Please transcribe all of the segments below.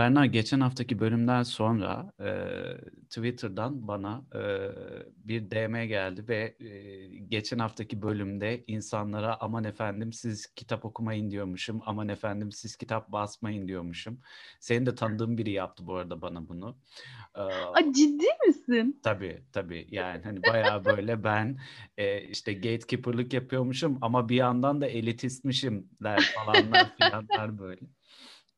Berna geçen haftaki bölümden sonra e, Twitter'dan bana e, bir DM geldi ve e, geçen haftaki bölümde insanlara aman efendim siz kitap okumayın diyormuşum, aman efendim siz kitap basmayın diyormuşum. Senin de tanıdığın biri yaptı bu arada bana bunu. E, A, ciddi misin? Tabii tabii yani hani bayağı böyle ben e, işte gatekeeper'lık yapıyormuşum ama bir yandan da elitistmişim der falanlar filanlar böyle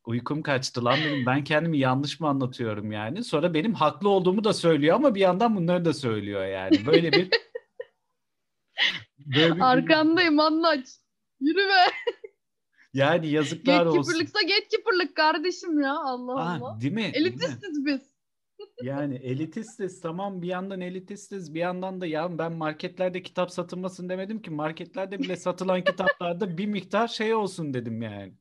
uykum kaçtı lan dedim. Ben kendimi yanlış mı anlatıyorum yani? Sonra benim haklı olduğumu da söylüyor ama bir yandan bunları da söylüyor yani. Böyle bir böyle bir... Arkandayım anlaç. Yürü be. Yani yazıklar olsun. Gatekeeper'lıksa gatekeeper'lık kardeşim ya Allah Aa, Allah. Değil mi? Elitistiz biz. Yani elitistiz tamam bir yandan elitistiz bir yandan da ya ben marketlerde kitap satılmasın demedim ki marketlerde bile satılan kitaplarda bir miktar şey olsun dedim yani.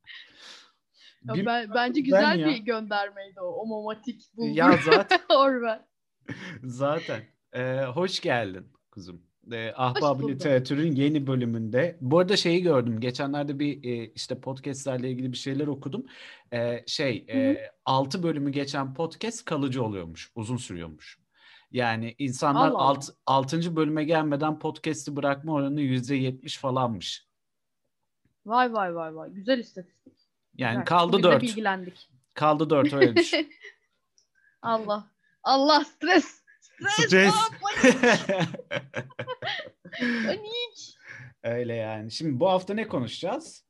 Ya ben, bence güzel bir göndermeydi o. Omomatik bulgur. Ya zaten. Orwell. zaten. Ee, hoş geldin kuzum. Ee, Ahbab Literatür'ün yeni bölümünde. Bu arada şeyi gördüm. Geçenlerde bir e, işte podcastlerle ilgili bir şeyler okudum. Ee, şey e, 6 bölümü geçen podcast kalıcı oluyormuş. Uzun sürüyormuş. Yani insanlar Allah alt, 6. bölüme gelmeden podcast'i bırakma oranı %70 falanmış. Vay vay vay vay. Güzel istatistik. Yani evet, kaldı dört. bilgilendik. Kaldı dört öyle düşün. Allah. Allah stres. Stres. Stres. Panik. Öyle yani. Şimdi bu hafta ne konuşacağız?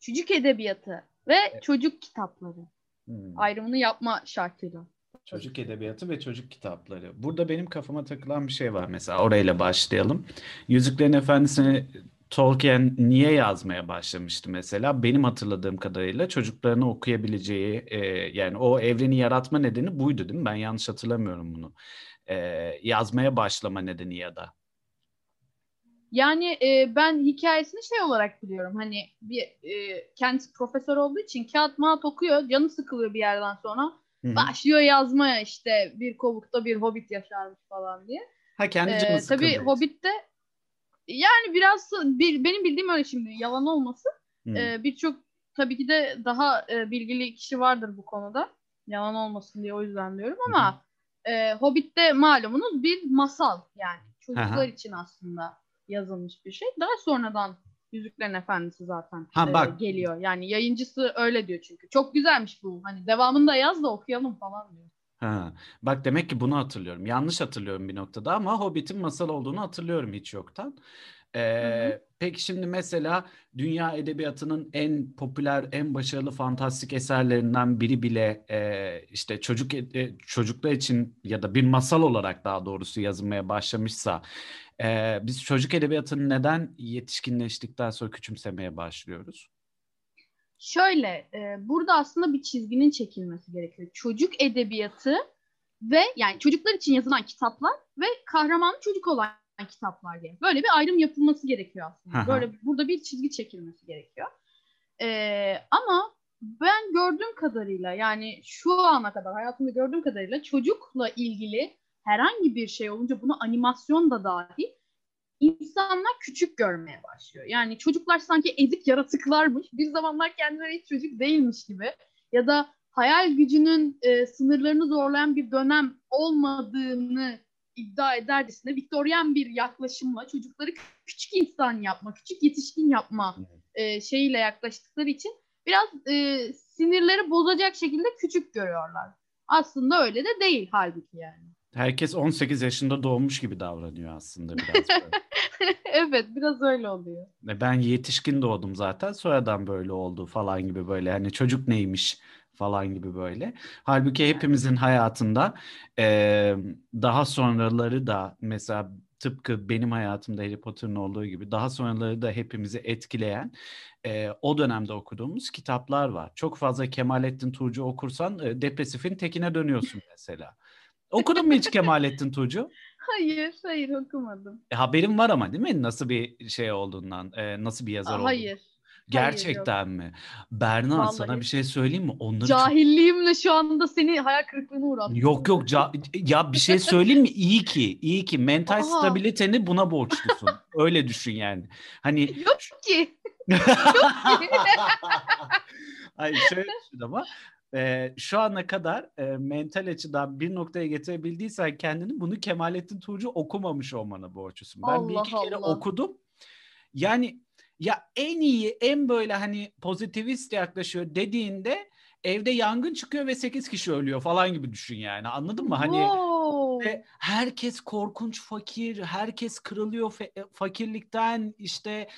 Çocuk edebiyatı ve evet. çocuk kitapları. Hmm. Ayrımını yapma şartıyla. Çocuk edebiyatı ve çocuk kitapları. Burada benim kafama takılan bir şey var mesela. Orayla başlayalım. Yüzüklerin Efendisi'ni Tolkien niye yazmaya başlamıştı mesela? Benim hatırladığım kadarıyla çocuklarını okuyabileceği e, yani o evreni yaratma nedeni buydu değil mi? Ben yanlış hatırlamıyorum bunu. E, yazmaya başlama nedeni ya da. Yani e, ben hikayesini şey olarak biliyorum. Hani bir e, kendisi profesör olduğu için kağıt mağat okuyor. Canı sıkılıyor bir yerden sonra. Hı-hı. Başlıyor yazmaya işte bir kovukta bir hobbit yaşarmış falan diye. Ha kendi canı ee, sıkılıyor. Tabii Hobbit'te yani biraz bir, benim bildiğim öyle şimdi yalan olmasın. Hmm. E, Birçok tabii ki de daha e, bilgili kişi vardır bu konuda. Yalan olmasın diye o yüzden diyorum ama hmm. e, Hobbit'te malumunuz bir masal yani çocuklar Aha. için aslında yazılmış bir şey. Daha sonradan Yüzüklerin Efendisi zaten ha, e, bak. geliyor. Yani yayıncısı öyle diyor çünkü. Çok güzelmiş bu. Hani devamını da yaz da okuyalım falan diyor. Ha, bak demek ki bunu hatırlıyorum. Yanlış hatırlıyorum bir noktada ama Hobbit'in masal olduğunu hatırlıyorum hiç yoktan. Ee, peki şimdi mesela dünya edebiyatının en popüler, en başarılı fantastik eserlerinden biri bile e, işte çocuk e, çocuklar için ya da bir masal olarak daha doğrusu yazılmaya başlamışsa e, biz çocuk edebiyatını neden yetişkinleştikten sonra küçümsemeye başlıyoruz? Şöyle, e, burada aslında bir çizginin çekilmesi gerekiyor. Çocuk edebiyatı ve yani çocuklar için yazılan kitaplar ve kahramanı çocuk olan kitaplar diye. Böyle bir ayrım yapılması gerekiyor aslında. Böyle burada bir çizgi çekilmesi gerekiyor. E, ama ben gördüğüm kadarıyla yani şu ana kadar hayatımda gördüğüm kadarıyla çocukla ilgili herhangi bir şey olunca bunu animasyon da dahil insanlar küçük görmeye başlıyor. Yani çocuklar sanki ezik yaratıklarmış. Bir zamanlar kendileri hiç çocuk değilmiş gibi. Ya da hayal gücünün e, sınırlarını zorlayan bir dönem olmadığını iddia edercesine Viktoryen bir yaklaşımla çocukları küçük insan yapma, küçük yetişkin yapma e, şeyiyle yaklaştıkları için biraz e, sinirleri bozacak şekilde küçük görüyorlar. Aslında öyle de değil halbuki yani. Herkes 18 yaşında doğmuş gibi davranıyor aslında biraz böyle. evet biraz öyle oluyor. Ben yetişkin doğdum zaten sonradan böyle oldu falan gibi böyle hani çocuk neymiş falan gibi böyle. Halbuki hepimizin hayatında e, daha sonraları da mesela tıpkı benim hayatımda Harry Potter'ın olduğu gibi daha sonraları da hepimizi etkileyen e, o dönemde okuduğumuz kitaplar var. Çok fazla Kemalettin Tuğcu okursan e, depresifin tekine dönüyorsun mesela. Okudun mu hiç Kemalettin Tuğcu? Hayır, hayır okumadım. E, haberin var ama değil mi? Nasıl bir şey olduğundan, e, nasıl bir yazar olduğundan. Hayır. Gerçekten Hayır, mi? Berna Vallahi. sana bir şey söyleyeyim mi? Onları Cahilliğimle şu anda seni hayal kırıklığına uğrattım. Yok yok ca- ya bir şey söyleyeyim mi? İyi ki, iyi ki mental Aha. stabiliteni buna borçlusun. Öyle düşün yani. Hani Yok ki. Yok ki. Hayır şöyle düşün ama e, şu ana kadar e, mental açıdan bir noktaya getirebildiysen kendini bunu Kemalettin Tuğcu okumamış olmana borçlusun. Ben Allah bir iki kere Allah. okudum. Yani ya en iyi, en böyle hani pozitivist yaklaşıyor dediğinde evde yangın çıkıyor ve 8 kişi ölüyor falan gibi düşün yani. Anladın mı? Hani Wow. ve herkes korkunç fakir, herkes kırılıyor fe- fakirlikten işte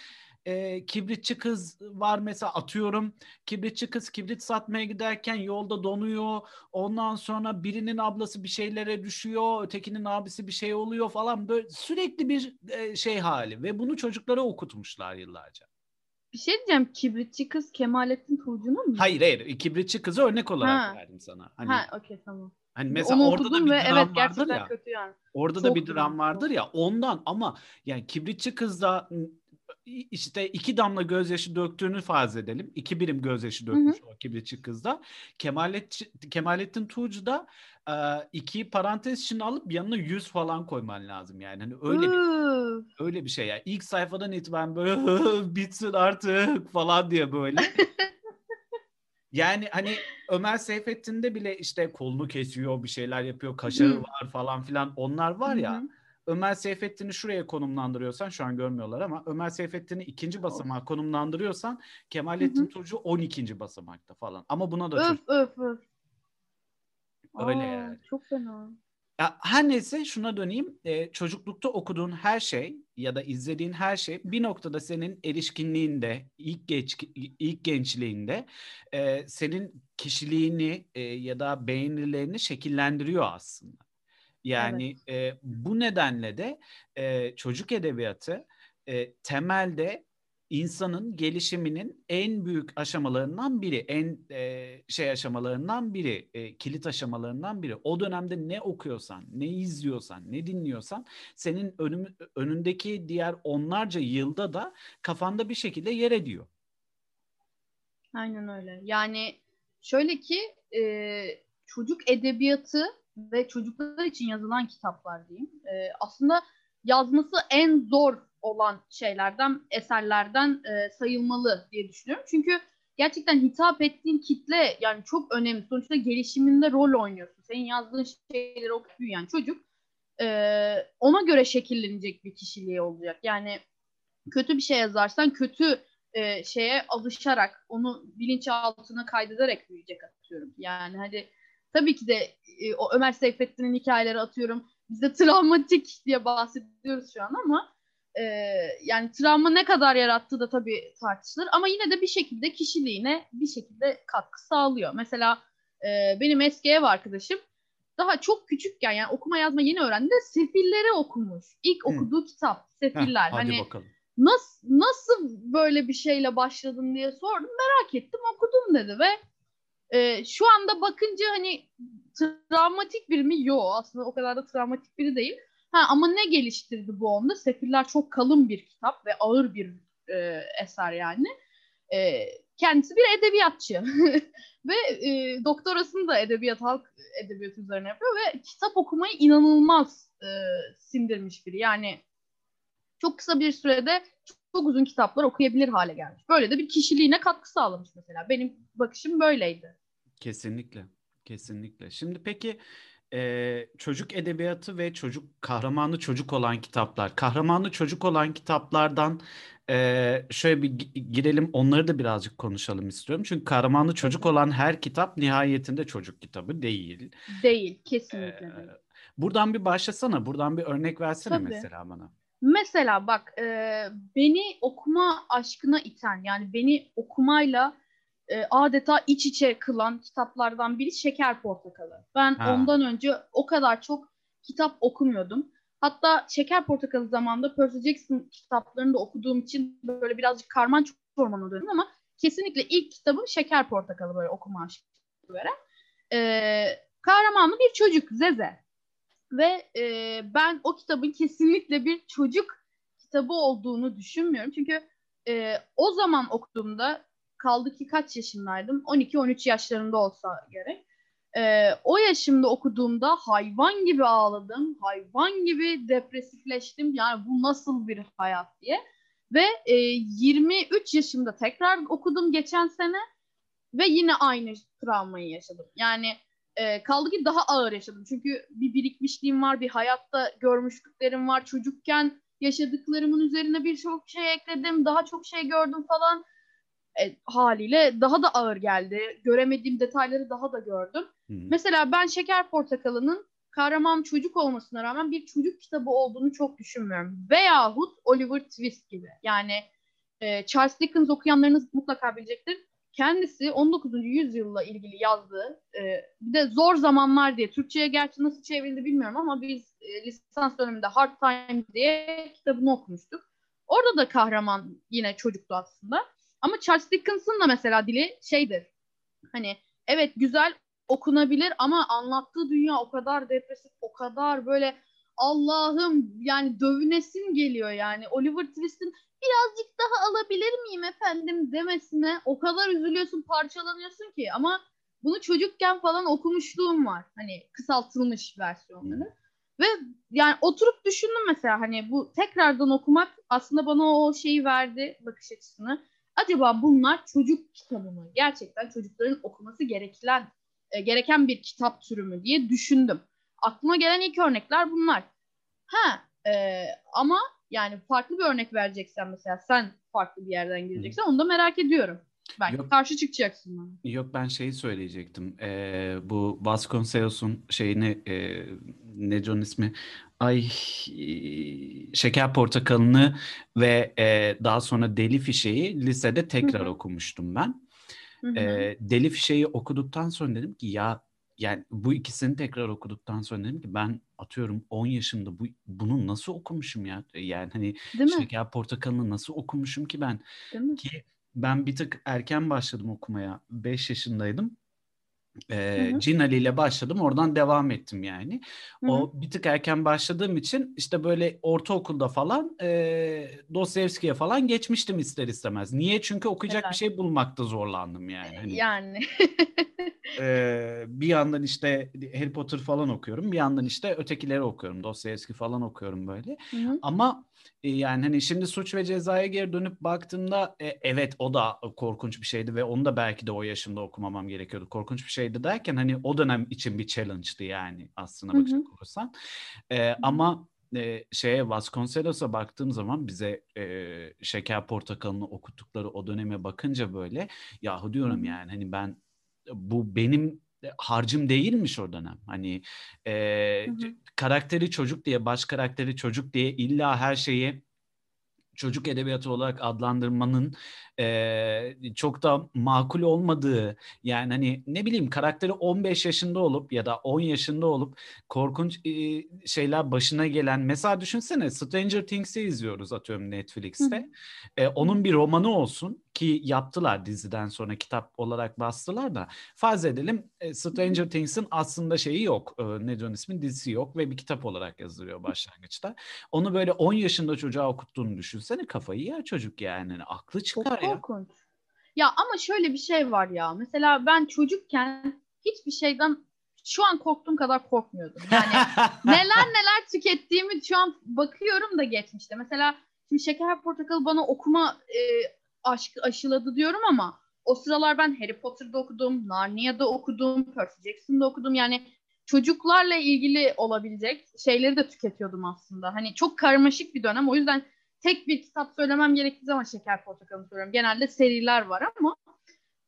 e, kibritçi kız var mesela atıyorum kibritçi kız kibrit satmaya giderken yolda donuyor ondan sonra birinin ablası bir şeylere düşüyor ötekinin abisi bir şey oluyor falan böyle sürekli bir e, şey hali ve bunu çocuklara okutmuşlar yıllarca. Bir şey diyeceğim. Kibritçi kız Kemalettin Tuğcu'nun mu? Hayır hayır kibritçi kızı örnek olarak Ha. verdim sana. Hani, Ha okey tamam. hani mesela Onu orada da bir ve dram evet vardır ya. kötü yani. Orada da Çok bir dram vardır ya ondan ama yani kibritçi kızda işte iki damla gözyaşı döktüğünü farz edelim. İki birim gözyaşı dökmüş o kibritçi kızda. Kemalettin, Kemalettin Tuğcu da e, iki parantez içine alıp yanına yüz falan koyman lazım yani. Hani öyle bir, Üf. öyle bir şey yani. İlk sayfadan itibaren böyle bitsin artık falan diye böyle. Yani hani Ömer Seyfettin'de bile işte kolunu kesiyor, bir şeyler yapıyor, kaşarı Hı. var falan filan. Onlar var Hı ya. hı. Ömer Seyfettin'i şuraya konumlandırıyorsan şu an görmüyorlar ama Ömer Seyfettin'i ikinci basamağa konumlandırıyorsan Kemalettin. Tuğcu 12. basamakta falan. Ama buna da Öf çocuk. öf öf. Öyle Aa, yani. Çok fena. Ya her neyse şuna döneyim. Ee, çocuklukta okuduğun her şey ya da izlediğin her şey bir noktada senin erişkinliğinde, ilk genç ilk gençliğinde e, senin kişiliğini e, ya da beğenilerini şekillendiriyor aslında. Yani e, bu nedenle de e, çocuk edebiyatı e, temelde insanın gelişiminin en büyük aşamalarından biri, en e, şey aşamalarından biri, e, kilit aşamalarından biri. O dönemde ne okuyorsan, ne izliyorsan, ne dinliyorsan senin önüm, önündeki diğer onlarca yılda da kafanda bir şekilde yer ediyor. Aynen öyle. Yani şöyle ki e, çocuk edebiyatı ve çocuklar için yazılan kitaplar diyeyim. E, aslında yazması en zor olan şeylerden, eserlerden e, sayılmalı diye düşünüyorum. Çünkü gerçekten hitap ettiğin kitle yani çok önemli. Sonuçta gelişiminde rol oynuyorsun. Senin yazdığın şeyleri okuyup büyüyen çocuk e, ona göre şekillenecek bir kişiliği olacak. Yani kötü bir şey yazarsan kötü e, şeye alışarak onu bilinçaltına kaydederek büyüyecek atıyorum. Yani hadi tabii ki de e, o Ömer Seyfettin'in hikayeleri atıyorum. Biz de travmatik diye bahsediyoruz şu an ama e, yani travma ne kadar yarattığı da tabii tartışılır ama yine de bir şekilde kişiliğine bir şekilde katkı sağlıyor. Mesela e, benim eski ev arkadaşım daha çok küçükken yani okuma yazma yeni öğrendi de Sefilleri okumuş. İlk Hı. okuduğu kitap Sefiller. Heh, hadi hani bakalım. nasıl nasıl böyle bir şeyle başladın diye sordum. Merak ettim okudum dedi ve e, şu anda bakınca hani travmatik biri mi? Yok aslında o kadar da travmatik biri değil. Ha, ama ne geliştirdi bu onda? Sefiller çok kalın bir kitap ve ağır bir e, eser yani. E, kendisi bir edebiyatçı ve e, doktorasını da edebiyat halk edebiyatı üzerine yapıyor ve kitap okumayı inanılmaz e, sindirmiş biri. Yani çok kısa bir sürede çok uzun kitaplar okuyabilir hale gelmiş. Böyle de bir kişiliğine katkı sağlamış mesela. Benim bakışım böyleydi. Kesinlikle. Kesinlikle. Şimdi peki e, çocuk edebiyatı ve çocuk kahramanı çocuk olan kitaplar. Kahramanı çocuk olan kitaplardan e, şöyle bir gi- girelim onları da birazcık konuşalım istiyorum. Çünkü kahramanı çocuk olan her kitap nihayetinde çocuk kitabı değil. Değil, E, kesinlikle değil. buradan bir başlasana. Buradan bir örnek versene Tabii. mesela bana. Mesela bak e, beni okuma aşkına iten yani beni okumayla e, adeta iç içe kılan kitaplardan biri Şeker Portakalı. Ben Ha. ondan önce o kadar çok kitap okumuyordum. Hatta Şeker Portakalı zamanında Percy Jackson kitaplarını da okuduğum için böyle birazcık karman çormana döndüm ama kesinlikle ilk kitabım Şeker Portakalı böyle okuma aşkı veren. E, kahramanlı bir çocuk Zeze. Ve e, ben o kitabın kesinlikle bir çocuk kitabı olduğunu düşünmüyorum. Çünkü e, o zaman okuduğumda kaldı ki kaç yaşındaydım? 12-13 yaşlarında olsa gerek. E, o yaşımda okuduğumda hayvan gibi ağladım. Hayvan gibi depresifleştim. Yani bu nasıl bir hayat diye. Ve e, 23 yaşımda tekrar okudum geçen sene. ve yine aynı travmayı yaşadım. Yani e, kaldı ki daha ağır yaşadım. Çünkü bir birikmişliğim var, bir hayatta görmüşlüklerim var. Çocukken yaşadıklarımın üzerine birçok şey ekledim, daha çok şey gördüm falan. E, haliyle daha da ağır geldi. Göremediğim detayları daha da gördüm. Hı. Mesela ben Şeker Portakalı'nın kahraman çocuk olmasına rağmen bir çocuk kitabı olduğunu çok düşünmüyorum. Veyahut Oliver Twist gibi. Yani e, Charles Dickens okuyanlarınız mutlaka bilecektir. Kendisi 19. yüzyılla ilgili yazdığı e, bir de Zor Zamanlar diye Türkçe'ye gerçi nasıl çevrildi bilmiyorum ama biz e, lisans döneminde Hard Times diye kitabını okumuştuk. Orada da kahraman yine çocuktu aslında. Ama Charles Dickens'ın da mesela dili şeydir. Hani evet güzel okunabilir ama anlattığı dünya o kadar depresif, o kadar böyle Allah'ım yani dövünesin geliyor yani. Oliver Twist'in birazcık daha alabilir miyim efendim demesine o kadar üzülüyorsun, parçalanıyorsun ki ama bunu çocukken falan okumuşluğum var. Hani kısaltılmış versiyonları. Ve yani oturup düşündüm mesela hani bu tekrardan okumak aslında bana o şeyi verdi bakış açısını. Acaba bunlar çocuk kitabı mı? Gerçekten çocukların okuması gereken e, gereken bir kitap türü mü diye düşündüm. Aklıma gelen ilk örnekler bunlar. Ha e, ama yani farklı bir örnek vereceksen mesela sen farklı bir yerden geleceksen onu da merak ediyorum. Belki yok, karşı çıkacaksın bana. Yok ben şeyi söyleyecektim. Ee, bu Vasconcelos'un şeyini e, ne John ismi? Ay Şeker Portakalını ve e, daha sonra Deli Fişe'yi lisede tekrar Hı-hı. okumuştum ben. E, Deli Fişe'yi okuduktan sonra dedim ki ya yani bu ikisini tekrar okuduktan sonra dedim ki ben atıyorum 10 yaşında bu bunu nasıl okumuşum ya? Yani hani Değil Şeker mi? Portakalı'nı nasıl okumuşum ki ben? Değil mi? Ki ben bir tık erken başladım okumaya. 5 yaşındaydım. Ee, Cinali ile başladım. Oradan devam ettim yani. Hı-hı. O bir tık erken başladığım için işte böyle ortaokulda falan e, Dostoyevski'ye falan geçmiştim ister istemez. Niye? Çünkü okuyacak Helal. bir şey bulmakta zorlandım yani. Hani, yani. e, bir yandan işte Harry Potter falan okuyorum. Bir yandan işte ötekileri okuyorum. Dostoyevski falan okuyorum böyle. Hı-hı. Ama e, yani hani şimdi suç ve cezaya geri dönüp baktığımda e, evet o da korkunç bir şeydi ve onu da belki de o yaşında okumamam gerekiyordu. Korkunç bir şeydi derken hani o dönem için bir challenge'dı yani aslında bakacak olursan. E, ama e, şeye Vasconcelos'a baktığım zaman bize e, Şeker Portakalı'nı okuttukları o döneme bakınca böyle yahu diyorum yani hani ben bu benim harcım değilmiş o dönem. Hani e, hı hı. karakteri çocuk diye, baş karakteri çocuk diye illa her şeyi çocuk edebiyatı olarak adlandırmanın e, çok da makul olmadığı yani hani ne bileyim karakteri 15 yaşında olup ya da 10 yaşında olup korkunç e, şeyler başına gelen mesela düşünsene Stranger Things'i izliyoruz atıyorum Netflix'te. E, onun bir romanı olsun ki yaptılar diziden sonra kitap olarak bastılar da farz edelim Stranger Things'in aslında şeyi yok. Ne diyorsun ismi dizisi yok ve bir kitap olarak yazılıyor başlangıçta. Onu böyle 10 yaşında çocuğa okuttuğunu düşünsene kafayı yer çocuk yani. Aklı çıkar ya. Korkunç. Ya ama şöyle bir şey var ya. Mesela ben çocukken hiçbir şeyden şu an korktuğum kadar korkmuyordum. Yani neler neler tükettiğimi şu an bakıyorum da geçmişte. Mesela şimdi Şeker Portakal bana okuma e, aşkı aşıladı diyorum ama o sıralar ben Harry Potter'da okudum, Narnia'da okudum, Percy Jackson'da okudum. Yani çocuklarla ilgili olabilecek şeyleri de tüketiyordum aslında. Hani çok karmaşık bir dönem. O yüzden tek bir kitap söylemem gerektiği zaman Şeker Portakal'ı söylüyorum. Genelde seriler var ama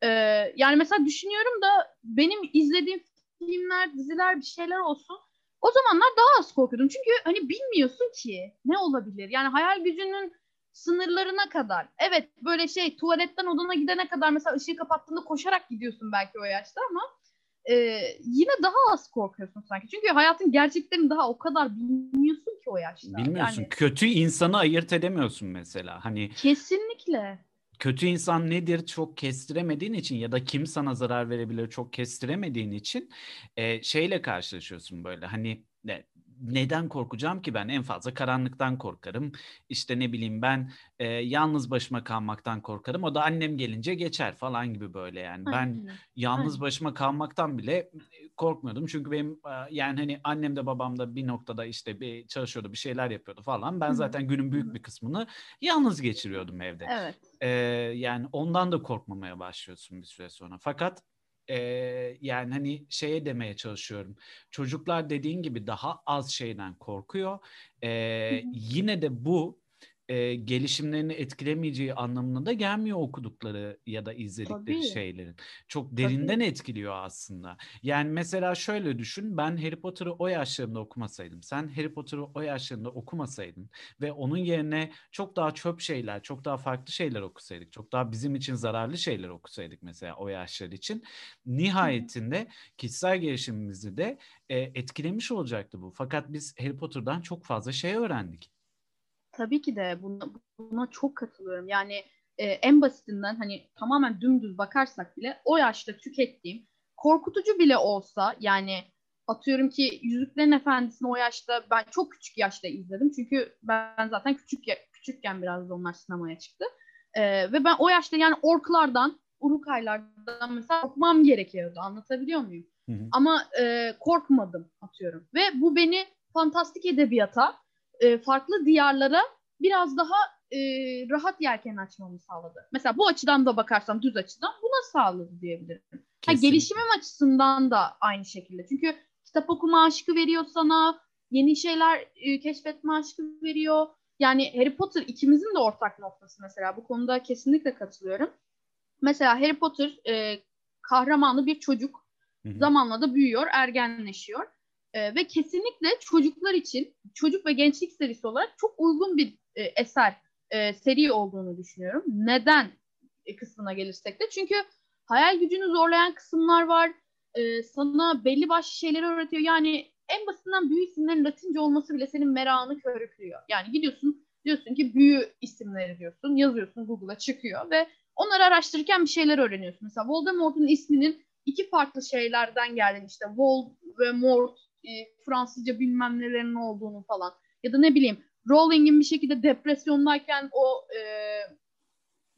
e, yani mesela düşünüyorum da benim izlediğim filmler, diziler bir şeyler olsun. O zamanlar daha az korkuyordum. Çünkü hani bilmiyorsun ki ne olabilir. Yani hayal gücünün sınırlarına kadar. Evet böyle şey tuvaletten odana gidene kadar mesela ışığı kapattığında koşarak gidiyorsun belki o yaşta ama e, yine daha az korkuyorsun sanki. Çünkü hayatın gerçeklerini daha o kadar bilmiyorsun ki o yaşta. Bilmiyorsun. Yani, kötü insanı ayırt edemiyorsun mesela. Hani Kesinlikle. Kötü insan nedir çok kestiremediğin için ya da kim sana zarar verebilir çok kestiremediğin için e, şeyle karşılaşıyorsun böyle hani ne, neden korkacağım ki ben? En fazla karanlıktan korkarım. İşte ne bileyim ben e, yalnız başıma kalmaktan korkarım. O da annem gelince geçer falan gibi böyle yani. Ben Aynen. yalnız Aynen. başıma kalmaktan bile korkmuyordum. Çünkü benim e, yani hani annem de babam da bir noktada işte bir çalışıyordu, bir şeyler yapıyordu falan. Ben zaten günün büyük bir kısmını yalnız geçiriyordum evde. Evet. Ee, yani ondan da korkmamaya başlıyorsun bir süre sonra. Fakat e, yani hani şeye demeye çalışıyorum. Çocuklar dediğin gibi daha az şeyden korkuyor. E, yine de bu e, gelişimlerini etkilemeyeceği anlamına da gelmiyor okudukları ya da izledikleri Tabii. şeylerin. Çok derinden etkiliyor aslında. Yani mesela şöyle düşün, ben Harry Potter'ı o yaşlarında okumasaydım, sen Harry Potter'ı o yaşlarında okumasaydın ve onun yerine çok daha çöp şeyler, çok daha farklı şeyler okusaydık, çok daha bizim için zararlı şeyler okusaydık mesela o yaşlar için, nihayetinde kişisel gelişimimizi de e, etkilemiş olacaktı bu. Fakat biz Harry Potter'dan çok fazla şey öğrendik. Tabii ki de buna, buna çok katılıyorum. Yani e, en basitinden hani tamamen dümdüz bakarsak bile o yaşta tükettiğim korkutucu bile olsa yani atıyorum ki Yüzüklerin Efendisi'ni o yaşta ben çok küçük yaşta izledim. Çünkü ben zaten küçük küçükken biraz da onlar sinemaya çıktı. E, ve ben o yaşta yani orklardan, urukaylardan mesela korkmam gerekiyordu. Anlatabiliyor muyum? Hı hı. Ama e, korkmadım atıyorum. Ve bu beni fantastik edebiyata e, farklı diyarlara biraz daha e, rahat yelken açmamı sağladı. Mesela bu açıdan da bakarsam düz açıdan buna sağladı diyebilirim. Ha, gelişimim açısından da aynı şekilde. Çünkü kitap okuma aşkı veriyor sana, yeni şeyler e, keşfetme aşkı veriyor. Yani Harry Potter ikimizin de ortak noktası mesela. Bu konuda kesinlikle katılıyorum. Mesela Harry Potter e, kahramanı bir çocuk. Hı hı. Zamanla da büyüyor, ergenleşiyor. Ee, ve kesinlikle çocuklar için çocuk ve gençlik serisi olarak çok uygun bir e, eser, e, seri olduğunu düşünüyorum. Neden e, kısmına gelirsek de çünkü hayal gücünü zorlayan kısımlar var. E, sana belli başlı şeyleri öğretiyor. Yani en basitinden büyü isimlerin Latince olması bile senin merakını körüklüyor. Yani gidiyorsun diyorsun ki büyü isimleri diyorsun, yazıyorsun Google'a çıkıyor ve onları araştırırken bir şeyler öğreniyorsun. Mesela Voldemort'un isminin iki farklı şeylerden geldiğini işte Vol ve Mort e, Fransızca bilmem nelerin olduğunu falan. Ya da ne bileyim Rowling'in bir şekilde depresyondayken o e,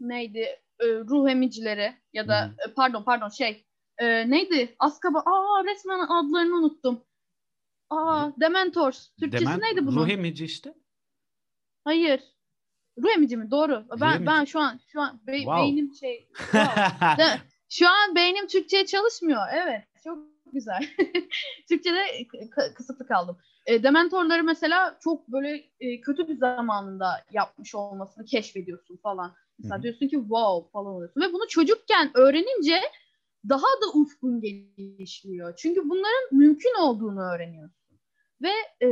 neydi e, ruh emicileri ya da Hı e, pardon pardon şey e, neydi Azkaban aa resmen adlarını unuttum. Aa Dementors. Türkçesi Demen- neydi bunun? Ruh emici işte. Hayır. Ruh emici mi? Doğru. Ben emici. ben şu an şu an be- Wow. beynim şey wow. Şu an beynim Türkçe'ye çalışmıyor. Evet. Çok güzel. Türkçe'de k- kısıtlı kaldım. E, Dementorları mesela çok böyle e, kötü bir zamanında yapmış olmasını keşfediyorsun falan. Mesela Hı hı. diyorsun ki wow falan oluyorsun. Ve bunu çocukken öğrenince daha da ufkun genişliyor. Çünkü bunların mümkün olduğunu öğreniyorsun. Ve e,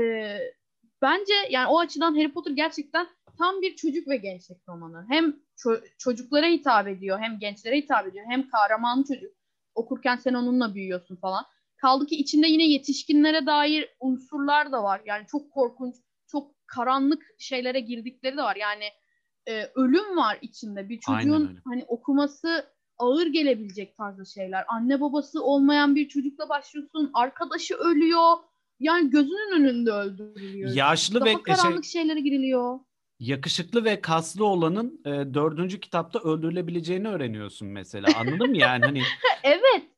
bence yani o açıdan Harry Potter gerçekten tam bir çocuk ve gençlik romanı. Hem ço- çocuklara hitap ediyor, hem gençlere hitap ediyor, hem kahraman çocuk. Okurken sen onunla büyüyorsun falan. Kaldı ki içinde yine yetişkinlere dair unsurlar da var. Yani çok korkunç, çok karanlık şeylere girdikleri de var. Yani e, ölüm var içinde. Bir çocuğun hani okuması ağır gelebilecek tarzda şeyler. Anne babası olmayan bir çocukla başlıyorsun. Arkadaşı ölüyor. Yani gözünün önünde öldürülüyor. Yaşlı Daha ve şey, karanlık şeylere giriliyor. yakışıklı ve kaslı olanın e, dördüncü kitapta öldürülebileceğini öğreniyorsun mesela. Anladın mı yani hani Evet.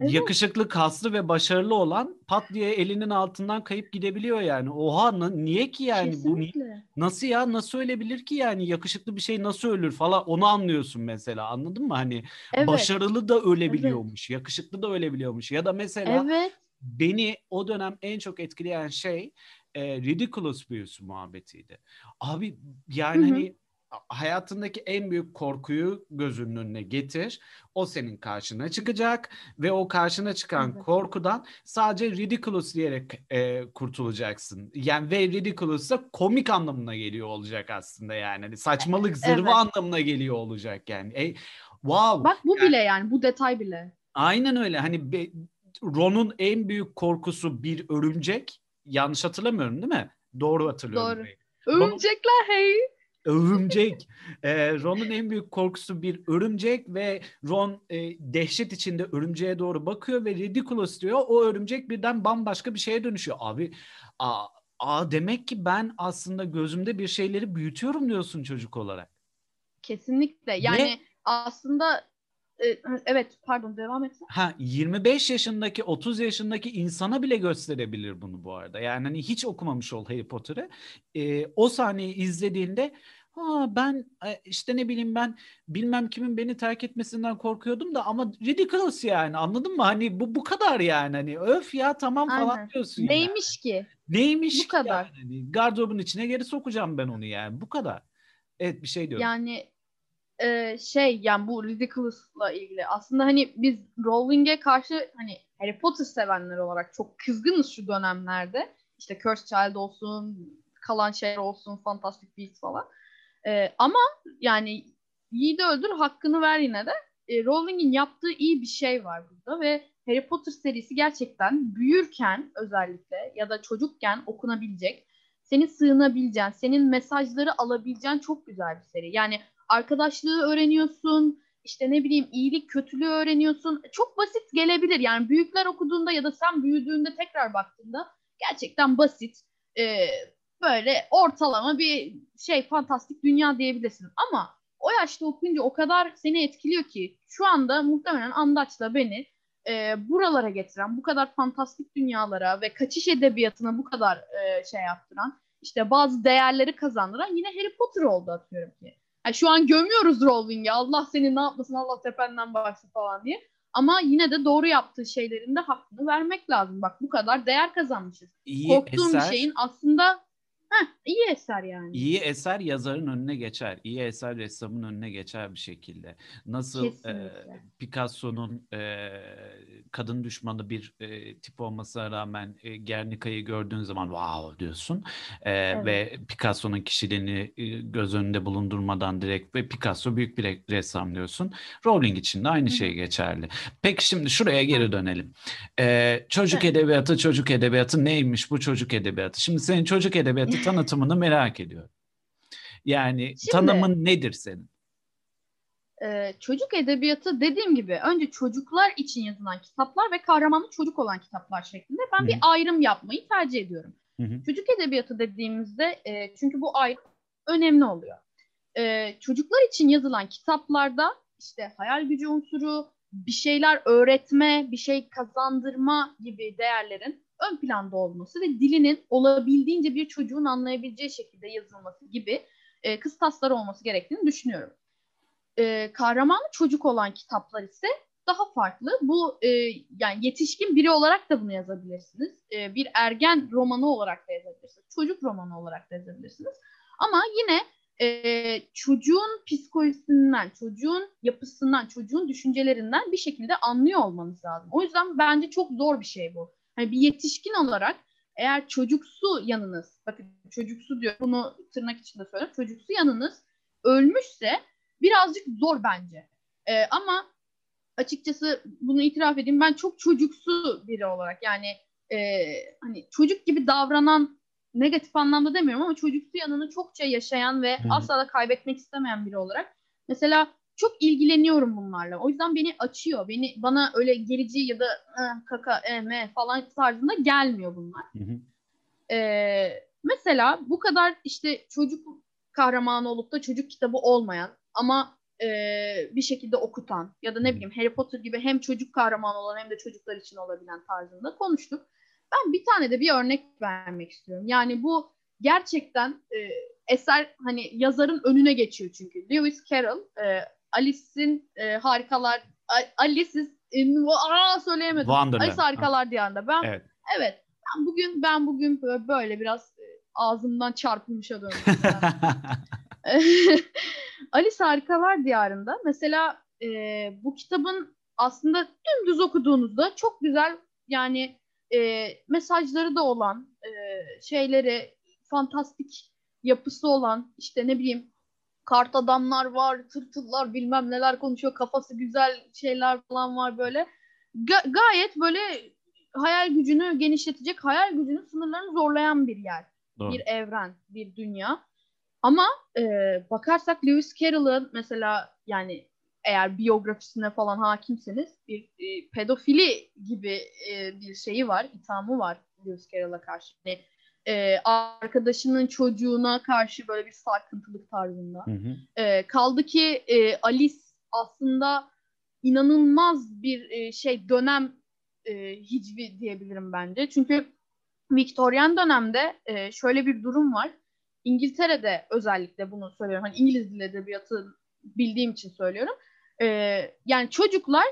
Evet. yakışıklı, kaslı ve başarılı olan pat diye elinin altından kayıp gidebiliyor yani. Oha na- niye ki yani bu ni- Kesinlikle. nasıl ya nasıl ölebilir ki yani yakışıklı bir şey nasıl ölür falan onu anlıyorsun mesela anladın mı hani Evet. başarılı da ölebiliyormuş yakışıklı da ölebiliyormuş ya da mesela Evet. beni o dönem en çok etkileyen şey e, ridiculous büyüsü muhabbetiydi. Abi yani Hı hı. hani hayatındaki en büyük korkuyu gözünün önüne getir. O senin karşına çıkacak ve o karşına çıkan Evet. korkudan sadece ridiculous diyerek e, kurtulacaksın. Yani ve ridiculous da komik anlamına geliyor olacak aslında yani. Hani saçmalık, zırva Evet. anlamına geliyor olacak yani. E, wow. Bak bu Yani- bile yani bu detay bile. Aynen öyle. Hani be- Ron'un en büyük korkusu bir örümcek. Yanlış hatırlamıyorum değil mi? Doğru hatırlıyorum. Doğru. Örümcekler hey. Örümcek. Ee, Ron'un en büyük korkusu bir örümcek ve Ron e, dehşet içinde örümceğe doğru bakıyor ve ridiculous diyor. O örümcek birden bambaşka bir şeye dönüşüyor. Abi aa, aa demek ki ben aslında gözümde bir şeyleri büyütüyorum diyorsun çocuk olarak. Kesinlikle. Yani aslında e, evet pardon devam et. Ha 25 yaşındaki 30 yaşındaki insana bile gösterebilir bunu bu arada. Yani hani hiç okumamış ol Harry Potter'ı. E, o sahneyi izlediğinde ha ben e, işte ne bileyim ben bilmem kimin beni terk etmesinden korkuyordum da ama ridiculous yani anladın mı? Hani bu bu kadar yani hani öf ya tamam falan Aynen. diyorsun Neymiş yani. ki? Neymiş Bu ki kadar. yani? Hani gardırobun içine geri sokacağım ben onu yani bu kadar. Evet bir şey diyorum. Yani e, şey yani bu Ridiculous'la ilgili aslında hani biz Rowling'e karşı hani Harry Potter sevenler olarak çok kızgınız şu dönemlerde. İşte Cursed Child olsun, kalan şeyler olsun, Fantastic Beasts falan. E, ama yani yiğidi öldür hakkını ver yine de. E, Rowling'in yaptığı iyi bir şey var burada ve Harry Potter serisi gerçekten büyürken özellikle ya da çocukken okunabilecek, senin sığınabileceğin, senin mesajları alabileceğin çok güzel bir seri. Yani arkadaşlığı öğreniyorsun, işte ne bileyim iyilik kötülüğü öğreniyorsun. Çok basit gelebilir. Yani büyükler okuduğunda ya da sen büyüdüğünde tekrar baktığında gerçekten basit. e, böyle ortalama bir şey fantastik dünya diyebilirsin. Ama o yaşta okuyunca o kadar seni etkiliyor ki şu anda muhtemelen Andaç'la beni e, buralara getiren, bu kadar fantastik dünyalara ve kaçış edebiyatına bu kadar e, şey yaptıran, işte bazı değerleri kazandıran yine Harry Potter oldu atıyorum ki. Yani şu an gömüyoruz Rowling'i. Allah seni ne yapmasın, Allah tependen baksın falan diye. Ama yine de doğru yaptığı şeylerin de hakkını vermek lazım. Bak bu kadar değer kazanmışız. İyi Korktuğum eser, bir şeyin aslında heh, iyi eser yani. iyi eser yazarın önüne geçer. İyi eser ressamın önüne geçer bir şekilde. Nasıl e. Picasso'nun e, kadın düşmanı bir e, tip olmasına rağmen e, Guernica'yı gördüğün zaman wow diyorsun. E, Ve Picasso'nun kişiliğini e, göz önünde bulundurmadan direkt ve Picasso büyük bir re- ressam diyorsun. Rowling için de aynı hı. şey geçerli. Peki şimdi şuraya geri dönelim. E, çocuk Evet. edebiyatı, çocuk edebiyatı neymiş bu çocuk edebiyatı? Şimdi senin çocuk edebiyatı tanıtımını merak ediyorum. Yani Şimdi- tanımın nedir senin? Ee, çocuk edebiyatı dediğim gibi önce çocuklar için yazılan kitaplar ve kahramanlı çocuk olan kitaplar şeklinde ben Hı bir ayrım yapmayı tercih ediyorum. Hı hı. Çocuk edebiyatı dediğimizde e, çünkü bu ayrım önemli oluyor. E, çocuklar için yazılan kitaplarda işte hayal gücü unsuru, bir şeyler öğretme, bir şey kazandırma gibi değerlerin ön planda olması ve dilinin olabildiğince bir çocuğun anlayabileceği şekilde yazılması gibi e, kıstasları olması gerektiğini düşünüyorum. E, kahramanı çocuk olan kitaplar ise daha farklı. Bu e, yani yetişkin biri olarak da bunu yazabilirsiniz. E, bir ergen romanı olarak da yazabilirsiniz. Çocuk romanı olarak da yazabilirsiniz. Ama yine e, çocuğun psikolojisinden, çocuğun yapısından, çocuğun düşüncelerinden bir şekilde anlıyor olmanız lazım. O yüzden bence çok zor bir şey bu. Hani bir yetişkin olarak eğer çocuksu yanınız, bakın çocuksu diyor, bunu tırnak içinde söylüyorum, çocuksu yanınız ölmüşse birazcık zor bence. E, ama açıkçası bunu itiraf edeyim ben çok çocuksu biri olarak yani e, hani çocuk gibi davranan negatif anlamda demiyorum ama çocuksu yanını çokça yaşayan ve Hı. asla da kaybetmek istemeyen biri olarak mesela çok ilgileniyorum bunlarla. O yüzden beni açıyor. Beni bana öyle gerici ya da "Ah, kaka eme falan tarzında gelmiyor bunlar. Hı hı. Ee, mesela bu kadar işte çocuk kahramanı olup da çocuk kitabı olmayan ama e, bir şekilde okutan ya da ne bileyim Harry Potter gibi hem çocuk kahramanı olan hem de çocuklar için olabilen tarzında konuştuk. Ben bir tane de bir örnek vermek istiyorum. Yani bu gerçekten e, eser hani yazarın önüne geçiyor çünkü. Lewis Carroll e, Alice'in e, harikalar A- Alice's in, aa söyleyemedim. Wonderland. Alice harikalar diyarında. Ben Evet. Evet. Ben bugün ben bugün böyle, böyle biraz e, ağzımdan çarpılmışa döndüm. Alice Harikalar Diyarı'nda mesela e, bu kitabın aslında dümdüz okuduğunuzda çok güzel yani e, mesajları da olan e, şeyleri fantastik yapısı olan işte ne bileyim kart adamlar var, tırtıllar bilmem neler konuşuyor, kafası güzel şeyler falan var böyle. Ga- gayet böyle hayal gücünü genişletecek, hayal gücünün sınırlarını zorlayan bir yer, Doğru. bir evren, bir dünya. Ama e, bakarsak Lewis Carroll'ın mesela yani eğer biyografisine falan hakimseniz bir e, pedofili gibi e, bir şeyi var, ithamı var Lewis Carroll'a karşı. Yani, e, arkadaşının çocuğuna karşı böyle bir sarkıntılık tarzında. Hı hı. E, kaldı ki e, Alice aslında inanılmaz bir e, şey dönem e, hicvi diyebilirim bence. Çünkü Victorian dönemde e, şöyle bir durum var. İngiltere'de özellikle bunu söylüyorum. Hani İngiliz dil edebiyatı bildiğim için söylüyorum. E, yani çocuklar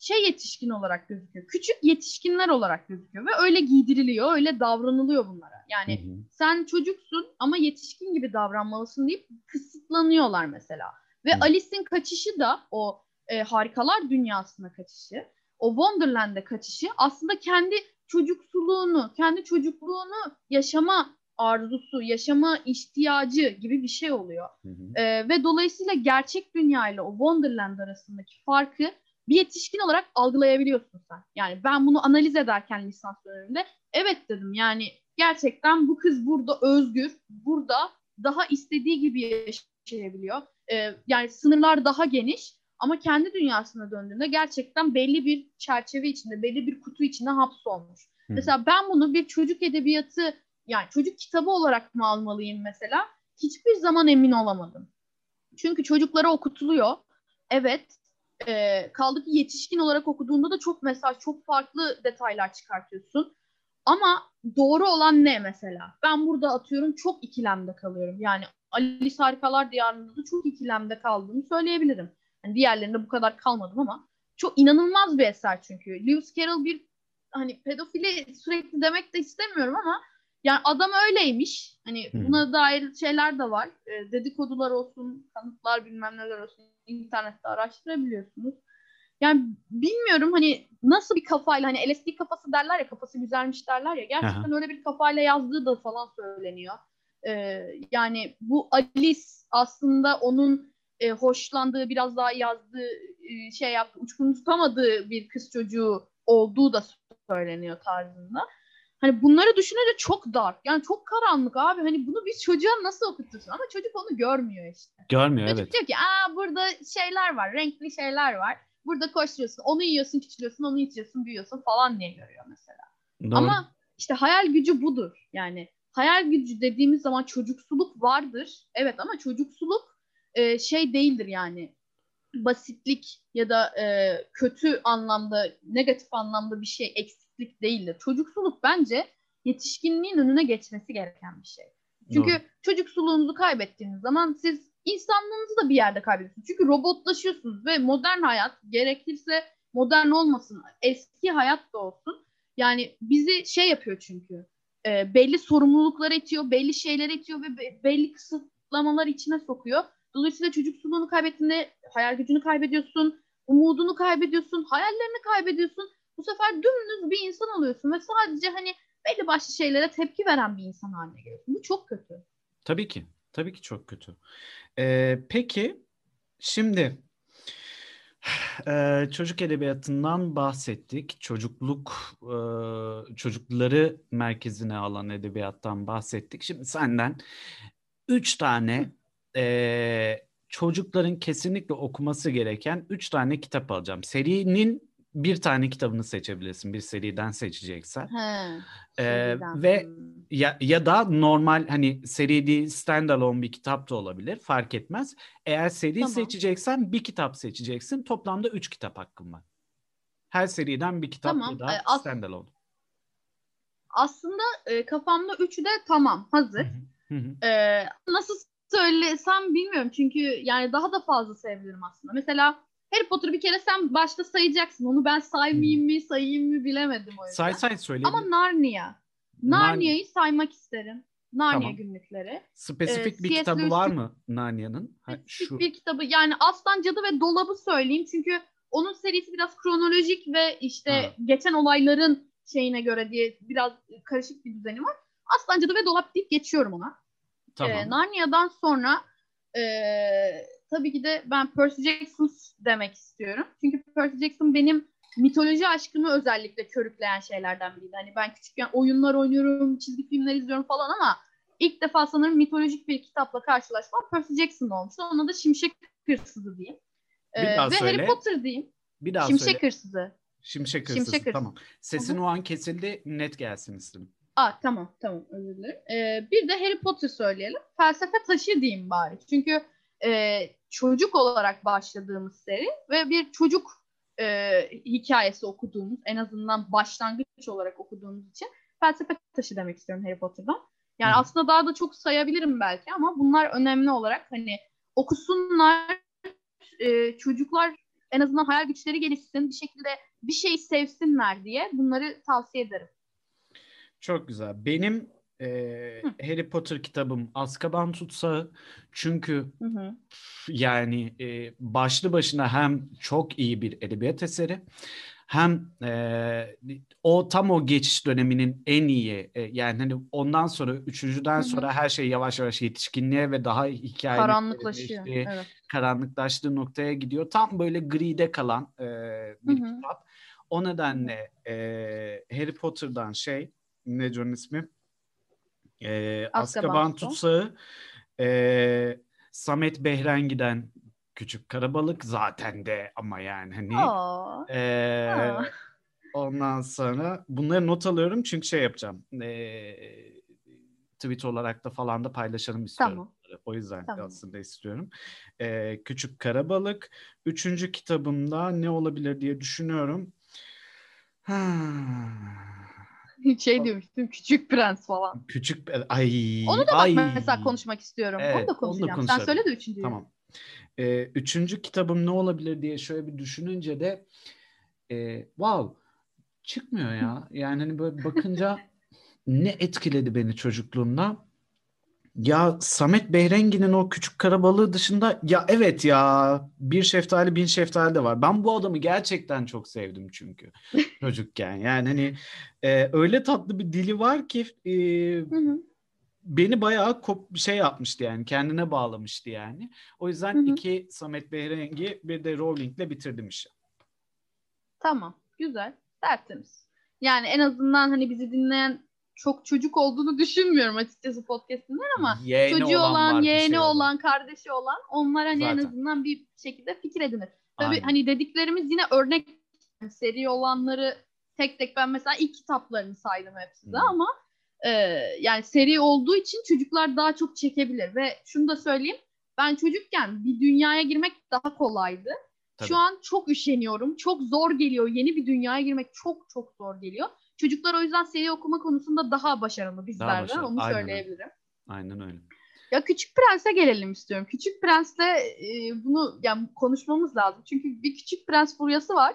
şey yetişkin olarak gözüküyor. Küçük yetişkinler olarak gözüküyor ve öyle giydiriliyor, öyle davranılıyor bunlara. Yani hı hı. sen çocuksun ama yetişkin gibi davranmalısın deyip kısıtlanıyorlar mesela. Ve Alice'in kaçışı da o e, harikalar dünyasına kaçışı, o Wonderland'e kaçışı aslında kendi çocuksuluğunu, kendi çocukluğunu yaşama arzusu, yaşama ihtiyacı gibi bir şey oluyor. Hı hı. E, ve dolayısıyla gerçek dünya ile o Wonderland arasındaki farkı bir yetişkin olarak algılayabiliyorsun sen. Yani ben bunu analiz ederken lisans döneminde evet dedim yani gerçekten bu kız burada özgür, burada daha istediği gibi yaşayabiliyor. Ee, yani sınırlar daha geniş ama kendi dünyasına döndüğünde gerçekten belli bir çerçeve içinde, belli bir kutu içinde hapsolmuş. Hı. Mesela ben bunu bir çocuk edebiyatı yani çocuk kitabı olarak mı almalıyım mesela? Hiçbir zaman emin olamadım. Çünkü çocuklara okutuluyor. Evet. E, kaldı ki yetişkin olarak okuduğunda da çok mesaj, çok farklı detaylar çıkartıyorsun. Ama doğru olan ne mesela? Ben burada atıyorum çok ikilemde kalıyorum. Yani Alice Harikalar Diyarı'nda da çok ikilemde kaldığımı söyleyebilirim. Yani diğerlerinde bu kadar kalmadım ama çok inanılmaz bir eser çünkü. Lewis Carroll bir hani pedofili sürekli demek de istemiyorum ama yani adam öyleymiş. Hani hmm. buna dair şeyler de var. E, dedikodular olsun, kanıtlar bilmem neler olsun. internette araştırabiliyorsunuz. Yani bilmiyorum hani nasıl bir kafayla hani LSD kafası derler ya kafası güzelmiş derler ya gerçekten Aha. öyle bir kafayla yazdığı da falan söyleniyor. Ee, yani bu Alice aslında onun e, hoşlandığı biraz daha yazdığı e, şey yaptı uçkunu tutamadığı bir kız çocuğu olduğu da söyleniyor tarzında. Hani bunları düşününce çok dark. Yani çok karanlık abi. Hani bunu bir çocuğa nasıl okutursun? Ama çocuk onu görmüyor işte. Görmüyor çocuk evet. diyor ki aa burada şeyler var. Renkli şeyler var. Burada koşturuyorsun. Onu yiyorsun, küçülüyorsun. Onu içiyorsun, büyüyorsun falan diye görüyor mesela. Doğru. Ama işte hayal gücü budur. Yani hayal gücü dediğimiz zaman çocuksuluk vardır. Evet ama çocuksuluk e, şey değildir yani. Basitlik ya da e, kötü anlamda, negatif anlamda bir şey eksiklik değildir. Çocuksuluk bence yetişkinliğin önüne geçmesi gereken bir şey. Çünkü Doğru. çocuksuluğunuzu kaybettiğiniz zaman siz insanlığınızı da bir yerde kaybediyorsunuz. Çünkü robotlaşıyorsunuz ve modern hayat gerekirse modern olmasın, eski hayat da olsun. Yani bizi şey yapıyor çünkü. E, belli sorumluluklar itiyor, belli şeyler itiyor ve be, belli kısıtlamalar içine sokuyor. Dolayısıyla çocuksuluğunu kaybettiğinde hayal gücünü kaybediyorsun, umudunu kaybediyorsun, hayallerini kaybediyorsun. Bu sefer dümdüz bir insan oluyorsun ve sadece hani belli başlı şeylere tepki veren bir insan haline geliyorsun. Bu çok kötü. Tabii ki. Tabii ki çok kötü. Ee, peki şimdi e, çocuk edebiyatından bahsettik. Çocukluk e, çocukları merkezine alan edebiyattan bahsettik. Şimdi senden üç tane e, çocukların kesinlikle okuması gereken üç tane kitap alacağım. Serinin bir tane kitabını seçebilirsin bir seriden seçeceksen. He, ee, ve ya, ya da normal hani seri değil standalone bir kitap da olabilir fark etmez. Eğer seri tamam. seçeceksen bir kitap seçeceksin. Toplamda üç kitap hakkın var. Her seriden bir kitap tamam. ya da As- standalone. Aslında e, kafamda üçü de tamam hazır. e, nasıl söylesem bilmiyorum çünkü yani daha da fazla sevebilirim aslında. Mesela Harry Potter'ı bir kere sen başta sayacaksın. Onu ben saymayayım mı sayayım mı bilemedim o yüzden. Say say söyle. Ama Narnia. Narnia'yı Nar- saymak isterim. Narnia tamam. günlükleri. Spesifik ee, bir kitabı Lewis var mı Narnia'nın? Spesifik bir kitabı. Yani Aslan Cadı ve Dolabı söyleyeyim. Çünkü onun serisi biraz kronolojik ve işte ha. geçen olayların şeyine göre diye biraz karışık bir düzeni var. Aslan Cadı ve Dolap deyip geçiyorum ona. Tamam. Ee, Narnia'dan sonra e, tabii ki de ben Percy Jackson demek istiyorum. Çünkü Percy Jackson benim mitoloji aşkımı özellikle körükleyen şeylerden biriydi. Hani ben küçükken oyunlar oynuyorum, çizgi filmler izliyorum falan ama ilk defa sanırım mitolojik bir kitapla karşılaşmam Percy Jackson olmuştu. Ona da Şimşek Hırsızı diyeyim. Bir ee, daha ve söyle. Harry Potter diyeyim. Bir daha Şimşek söyle. Hırsızı. Şimşek Hırsızı. Şimşek Hırsızı. Tamam. Sesin Hı-hı. o an kesildi. Net gelsin istedim. Aa tamam tamam özür dilerim. Ee, bir de Harry Potter söyleyelim. Felsefe taşı diyeyim bari. Çünkü e, çocuk olarak başladığımız seri ve bir çocuk e, hikayesi okuduğumuz, en azından başlangıç olarak okuduğumuz için felsefe taşı demek istiyorum Harry Potter'dan. Yani Hı. aslında daha da çok sayabilirim belki ama bunlar önemli olarak hani okusunlar, e, çocuklar en azından hayal güçleri gelişsin, bir şekilde bir şey sevsinler diye bunları tavsiye ederim. Çok güzel. Benim e, Harry Potter kitabım Azkaban Tutsağı. Çünkü hı hı. yani e, başlı başına hem çok iyi bir edebiyat eseri hem e, o tam o geçiş döneminin en iyi e, yani hani ondan sonra üçüncüden Hı-hı. sonra her şey yavaş yavaş yetişkinliğe ve daha hikaye karanlıklaşıyor. Evet. Karanlıklaştığı noktaya gidiyor. Tam böyle gride kalan e, bir Hı-hı. kitap. O nedenle e, Harry Potter'dan şey ne John ismi? E, Azkaban Tutsağı e, Samet Behrengi'den Küçük Karabalık zaten de ama yani hani e, ondan sonra bunları not alıyorum çünkü şey yapacağım e, tweet olarak da falan da paylaşalım istiyorum. Tamam. O yüzden tamam. aslında istiyorum. E, Küçük Karabalık. Üçüncü kitabımda ne olabilir diye düşünüyorum. Ha. şey demiştim Küçük Prens falan. Küçük ay. Onu da bak ay. mesela konuşmak istiyorum. Evet, onu da konuşacağım. Onu da Sen söyle de üçüncüyü. Tamam. Ee, üçüncü kitabım ne olabilir diye şöyle bir düşününce de e, wow çıkmıyor ya. Yani hani böyle bakınca ne etkiledi beni çocukluğumda? Ya Samet Behrengi'nin o küçük karabalığı dışında ya evet ya bir şeftali bin şeftali de var. Ben bu adamı gerçekten çok sevdim çünkü çocukken. Yani hani e, öyle tatlı bir dili var ki e, beni bayağı kop şey yapmıştı yani kendine bağlamıştı yani. O yüzden hı hı. iki Samet Behrengi bir de Rowling'le bitirdim işi. Tamam güzel tertemiz. Yani en azından hani bizi dinleyen çok çocuk olduğunu düşünmüyorum açıkçası podcast'inden ama yeğeni çocuğu olan, olan yeğeni şey olan, kardeşi olan onlar hani Zaten. en azından bir şekilde fikir edinir. Tabii Aynen. hani dediklerimiz yine örnek seri olanları tek tek ben mesela ilk kitaplarını saydım hepsi hmm. ama e, yani seri olduğu için çocuklar daha çok çekebilir ve şunu da söyleyeyim ben çocukken bir dünyaya girmek daha kolaydı. Tabii. Şu an çok üşeniyorum. Çok zor geliyor. Yeni bir dünyaya girmek çok çok zor geliyor. Çocuklar o yüzden seri okuma konusunda daha başarılı bizlerden. Başarılı. Onu Aynen söyleyebilirim. Öyle. Aynen öyle. Ya Küçük Prens'e gelelim istiyorum. Küçük Prens'le e, bunu yani konuşmamız lazım. Çünkü bir Küçük Prens furyası var.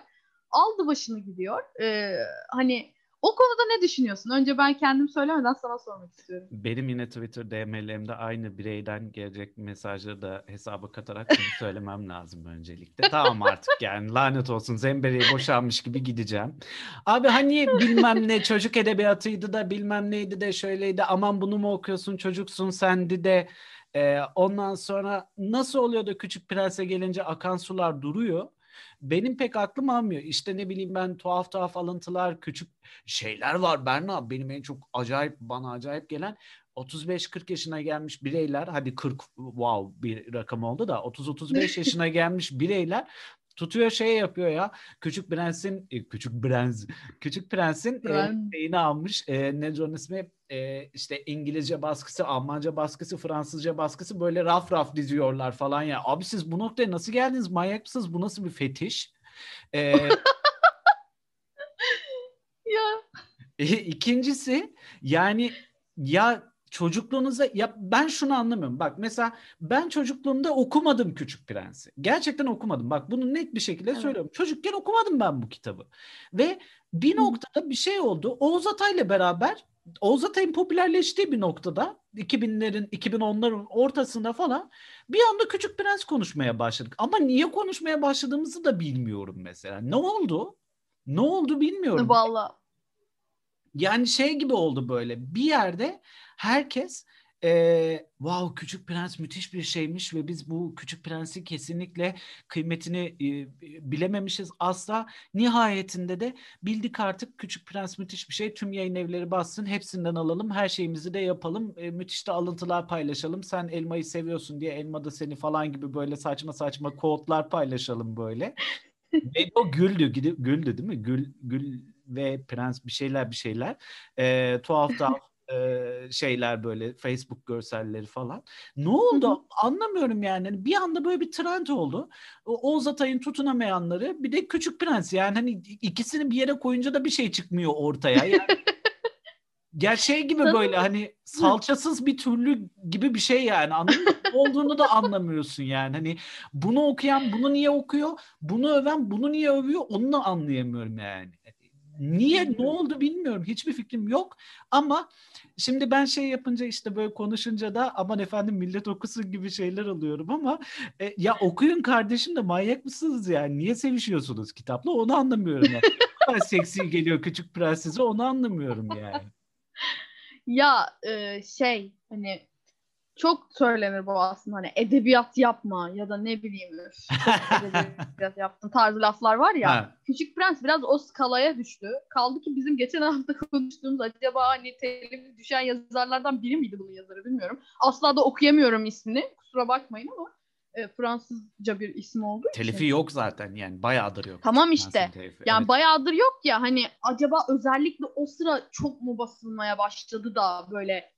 Aldı başını gidiyor. E, hani o konuda ne düşünüyorsun? Önce ben kendim söylemeden sana sormak istiyorum. Benim yine Twitter DM'lerimde aynı bireyden gelecek mesajları da hesaba katarak bunu söylemem lazım öncelikle. Tamam artık yani lanet olsun zembereği boşanmış gibi gideceğim. Abi hani bilmem ne çocuk edebiyatıydı da bilmem neydi de şöyleydi aman bunu mu okuyorsun çocuksun sendi de ee, ondan sonra nasıl oluyor da Küçük Prens'e gelince akan sular duruyor benim pek aklım almıyor. İşte ne bileyim ben tuhaf tuhaf alıntılar, küçük şeyler var Berna. Benim en çok acayip bana acayip gelen 35-40 yaşına gelmiş bireyler hadi 40 wow bir rakam oldu da 30-35 yaşına gelmiş bireyler tutuyor şey yapıyor ya. Küçük prensin e, küçük prens küçük prensin e, şeyini almış. E, ne onun ismi? E, işte İngilizce baskısı Almanca baskısı Fransızca baskısı böyle raf raf diziyorlar falan ya. Abi siz bu noktaya nasıl geldiniz? Manyak mısınız bu nasıl bir fetiş? E, ya. E, ikincisi yani ya çocukluğunuza ya ben şunu anlamıyorum. Bak mesela ben çocukluğumda okumadım Küçük Prens'i. Gerçekten okumadım. Bak bunu net bir şekilde evet. söylüyorum. Çocukken okumadım ben bu kitabı. Ve bir noktada bir şey oldu. Oğuz Atay'la beraber Oğuz Atay'ın popülerleştiği bir noktada 2000'lerin 2010'ların ortasında falan bir anda Küçük Prens konuşmaya başladık. Ama niye konuşmaya başladığımızı da bilmiyorum mesela. Ne oldu? Ne oldu bilmiyorum. Vallahi yani şey gibi oldu böyle bir yerde herkes e, wow Küçük Prens müthiş bir şeymiş ve biz bu Küçük Prens'i kesinlikle kıymetini e, bilememişiz asla. Nihayetinde de bildik artık Küçük Prens müthiş bir şey. Tüm yayın evleri bassın hepsinden alalım her şeyimizi de yapalım. E, müthiş de alıntılar paylaşalım. Sen elmayı seviyorsun diye elma da seni falan gibi böyle saçma saçma kodlar paylaşalım böyle. ve o güldü, güldü değil mi? Gül, gül ve prens bir şeyler bir şeyler. E, tuhaf tuhaf e, şeyler böyle Facebook görselleri falan. Ne oldu anlamıyorum yani. Hani bir anda böyle bir trend oldu. Oğuz Atay'ın tutunamayanları bir de Küçük Prens yani hani ikisini bir yere koyunca da bir şey çıkmıyor ortaya. Yani Gerçeği gibi böyle hani salçasız bir türlü gibi bir şey yani anladın mı? olduğunu da anlamıyorsun yani. Hani bunu okuyan bunu niye okuyor? Bunu öven bunu niye övüyor? Onu da anlayamıyorum yani. Niye ne oldu bilmiyorum. Hiçbir fikrim yok. Ama şimdi ben şey yapınca işte böyle konuşunca da aman efendim millet okusun gibi şeyler alıyorum ama e, ya okuyun kardeşim de manyak mısınız yani? Niye sevişiyorsunuz kitapla? Onu anlamıyorum yani. seksi geliyor Küçük Prenses'e onu anlamıyorum yani ya e, şey hani çok söylenir bu aslında hani edebiyat yapma ya da ne bileyim edebiyat yaptın tarzı laflar var ya. Ha. Küçük Prens biraz o skalaya düştü. Kaldı ki bizim geçen hafta konuştuğumuz acaba hani telif düşen yazarlardan biri miydi bunun yazarı bilmiyorum. Asla da okuyamıyorum ismini. Kusura bakmayın ama e, Fransızca bir isim olduğu Telifi için. yok zaten yani bayağıdır yok. Tamam işte. Yani evet. bayağıdır yok ya hani acaba özellikle o sıra çok mu basılmaya başladı da böyle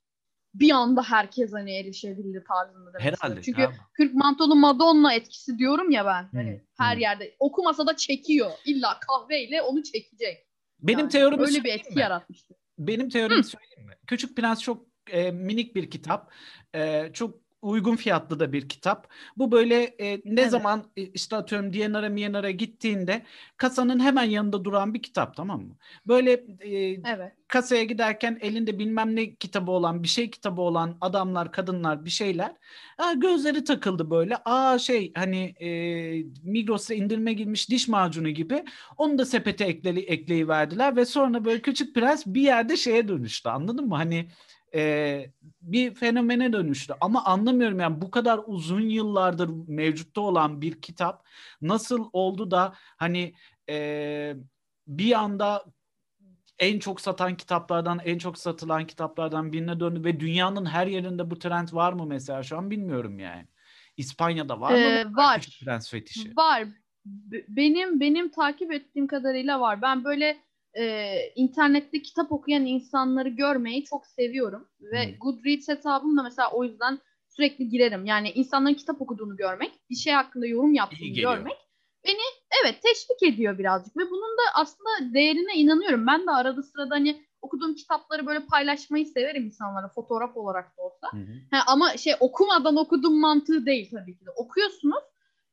bir anda herkes hani erişebildi tarzında demek Herhalde. Çünkü tamam. Kırk Mantolu Madonna etkisi diyorum ya ben. Hani hmm. her hmm. yerde okumasa da çekiyor. İlla kahveyle onu çekecek. Benim yani teorimi öyle bir etki mi? yaratmıştı. Benim teorimi söyleyeyim mi? Küçük Prens çok e, minik bir kitap. E, çok uygun fiyatlı da bir kitap. Bu böyle e, ne evet. zaman e, işte atıyorum DNR'a MNR'a gittiğinde kasanın hemen yanında duran bir kitap tamam mı? Böyle e, evet. kasaya giderken elinde bilmem ne kitabı olan bir şey kitabı olan adamlar kadınlar bir şeyler aa, gözleri takıldı böyle aa şey hani e, Migros'a indirme girmiş diş macunu gibi onu da sepete ekleli, ekleyiverdiler ve sonra böyle Küçük Prens bir yerde şeye dönüştü anladın mı? Hani e, bir fenomene dönüştü. Ama anlamıyorum yani bu kadar uzun yıllardır mevcutta olan bir kitap nasıl oldu da hani e, bir anda en çok satan kitaplardan, en çok satılan kitaplardan birine döndü ve dünyanın her yerinde bu trend var mı mesela şu an bilmiyorum yani. İspanya'da var ee, mı? Var. Prens fetişi. Var. Benim benim takip ettiğim kadarıyla var. Ben böyle e, internette kitap okuyan insanları görmeyi çok seviyorum. Ve hmm. Goodreads hesabımda mesela o yüzden sürekli girerim. Yani insanların kitap okuduğunu görmek, bir şey hakkında yorum yaptığını görmek beni evet teşvik ediyor birazcık. Ve bunun da aslında değerine inanıyorum. Ben de arada sırada hani okuduğum kitapları böyle paylaşmayı severim insanlara fotoğraf olarak da olsa. Hı Ha, ama şey okumadan okudum mantığı değil tabii ki de. Okuyorsunuz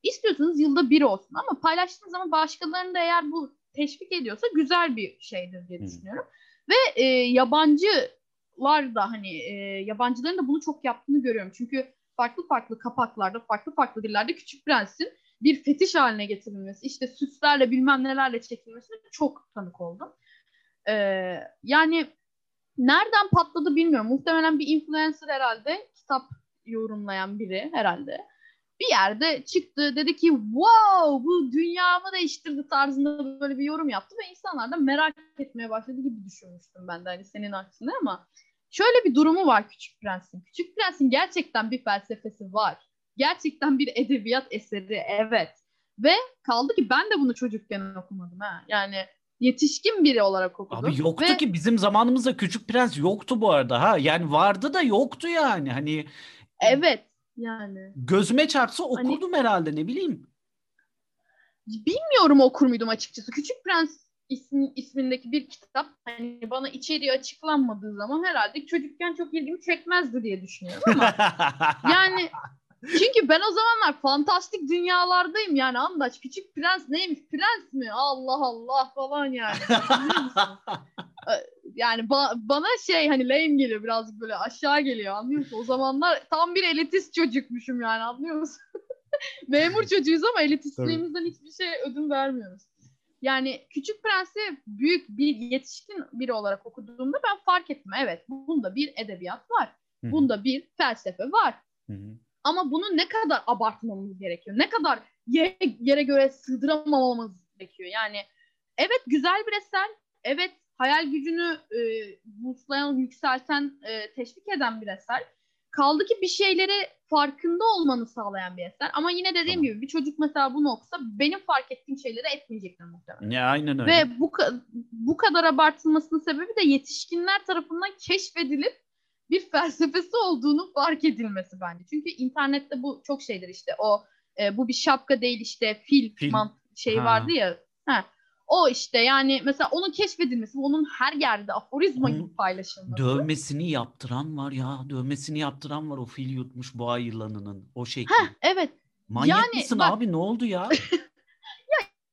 istiyorsanız yılda bir olsun ama paylaştığınız zaman başkalarının da eğer bu teşvik ediyorsa güzel bir şeydir diye düşünüyorum. Ve e, yabancılar da hani e, yabancıların da bunu çok yaptığını görüyorum. Çünkü farklı farklı kapaklarda, farklı farklı dillerde Küçük Prens'in bir fetiş haline getirilmesi, işte süslerle bilmem nelerle çekilmesine çok tanık oldum. Ee, yani nereden patladı bilmiyorum. Muhtemelen bir influencer herhalde kitap yorumlayan biri herhalde bir yerde çıktı dedi ki wow bu dünyamı değiştirdi tarzında böyle bir yorum yaptı ve insanlar da merak etmeye başladı gibi düşünmüştüm ben de hani senin aksine ama şöyle bir durumu var Küçük Prens'in. Küçük Prens'in gerçekten bir felsefesi var. Gerçekten bir edebiyat eseri evet. Ve kaldı ki ben de bunu çocukken okumadım ha. Yani yetişkin biri olarak okudum. Abi yoktu ve... ki bizim zamanımızda Küçük Prens yoktu bu arada ha. Yani vardı da yoktu yani. Hani Evet yani. Gözüme çarpsa hani okurdum hani, herhalde ne bileyim. Bilmiyorum okur muydum açıkçası. Küçük Prens ismi, ismindeki bir kitap hani bana içeriği açıklanmadığı zaman herhalde çocukken çok ilgimi çekmezdi diye düşünüyorum ama yani çünkü ben o zamanlar fantastik dünyalardayım yani Andaç Küçük Prens neymiş prens mi Allah Allah falan yani yani ba- bana şey hani lame geliyor birazcık böyle aşağı geliyor anlıyor musun? O zamanlar tam bir elitist çocukmuşum yani anlıyor musun? Memur çocuğuyuz ama elitistliğimizden hiçbir şey ödün vermiyoruz. Yani Küçük Prens'i büyük bir yetişkin biri olarak okuduğumda ben fark ettim. Evet bunda bir edebiyat var. Bunda bir felsefe var. Ama bunu ne kadar abartmamız gerekiyor? Ne kadar yere, yere göre sığdıramamamız gerekiyor? Yani evet güzel bir eser. Evet hayal gücünü e, buslayan, yükselten, e, teşvik eden bir eser. kaldı ki bir şeyleri farkında olmanı sağlayan bir eser. Ama yine dediğim Tamam. gibi bir çocuk mesela bunu okusa benim fark ettiğim şeyleri etmeyecektir muhtemelen. Ya aynen öyle. Ve bu bu kadar abartılmasının sebebi de yetişkinler tarafından keşfedilip bir felsefesi olduğunu fark edilmesi bence. Çünkü internette bu çok şeydir işte o e, bu bir şapka değil işte fil, Fil. mant şey Ha. vardı ya. Ha. O işte yani mesela onun keşfedilmesi, onun her yerde aforizma Onun gibi paylaşılması. Dövmesini yaptıran var ya. Dövmesini yaptıran var o fil yutmuş boğa yılanının. O şekli. Heh, evet. Manyak yani mısın bak- abi ne oldu ya?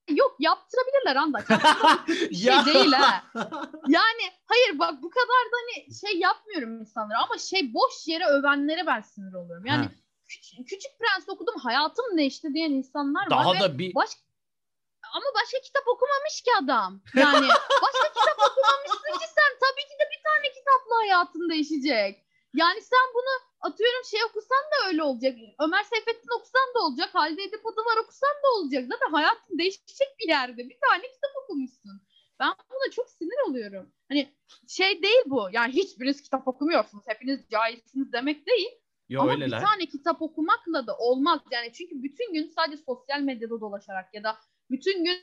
Yok yaptırabilirler Andaç. bir şey Ya. değil ha. Yani hayır bak bu kadar da hani şey yapmıyorum insanlara ama şey boş yere övenlere ben sinir oluyorum. Yani küç- küçük prens okudum hayatım değişti diyen insanlar var Daha da bir baş ama başka kitap okumamış ki adam. Yani başka kitap okumamışsın ki sen tabii ki de bir tane kitapla hayatın değişecek. Yani sen bunu atıyorum şey okusan da öyle olacak. Ömer Seyfettin okusan da olacak. Halide Edip Adıvar okusan da olacak. Zaten hayatın değişecek bir yerde. Bir tane kitap okumuşsun. Ben buna çok sinir oluyorum. Hani şey değil bu. Yani hiçbiriniz kitap okumuyorsunuz. Hepiniz cahilsiniz demek değil. Yo Ama öyleler. bir tane kitap okumakla da olmaz. Yani çünkü bütün gün sadece sosyal medyada dolaşarak ya da bütün gün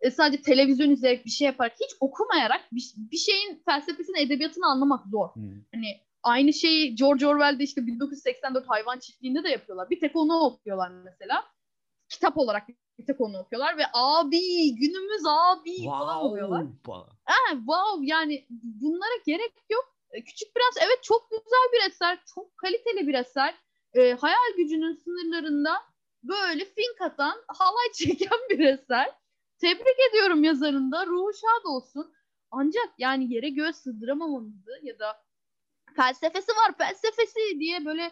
e, sadece televizyon izleyerek bir şey yaparak hiç okumayarak bir, bir şeyin felsefesini, edebiyatını anlamak zor. Hı. Hani aynı şeyi George Orwell'de işte 1984 hayvan çiftliğinde de yapıyorlar. Bir tek onu okuyorlar mesela. Kitap olarak bir tek onu okuyorlar ve abi günümüz abi falan oluyorlar. Wow. Ha, wow yani bunlara gerek yok. E, Küçük Prens evet çok güzel bir eser, çok kaliteli bir eser. E, hayal gücünün sınırlarında böyle fink atan, halay çeken bir eser. Tebrik ediyorum yazarında. Ruhu şad olsun. Ancak yani yere göğe sığdıramamamızı ya da felsefesi var felsefesi diye böyle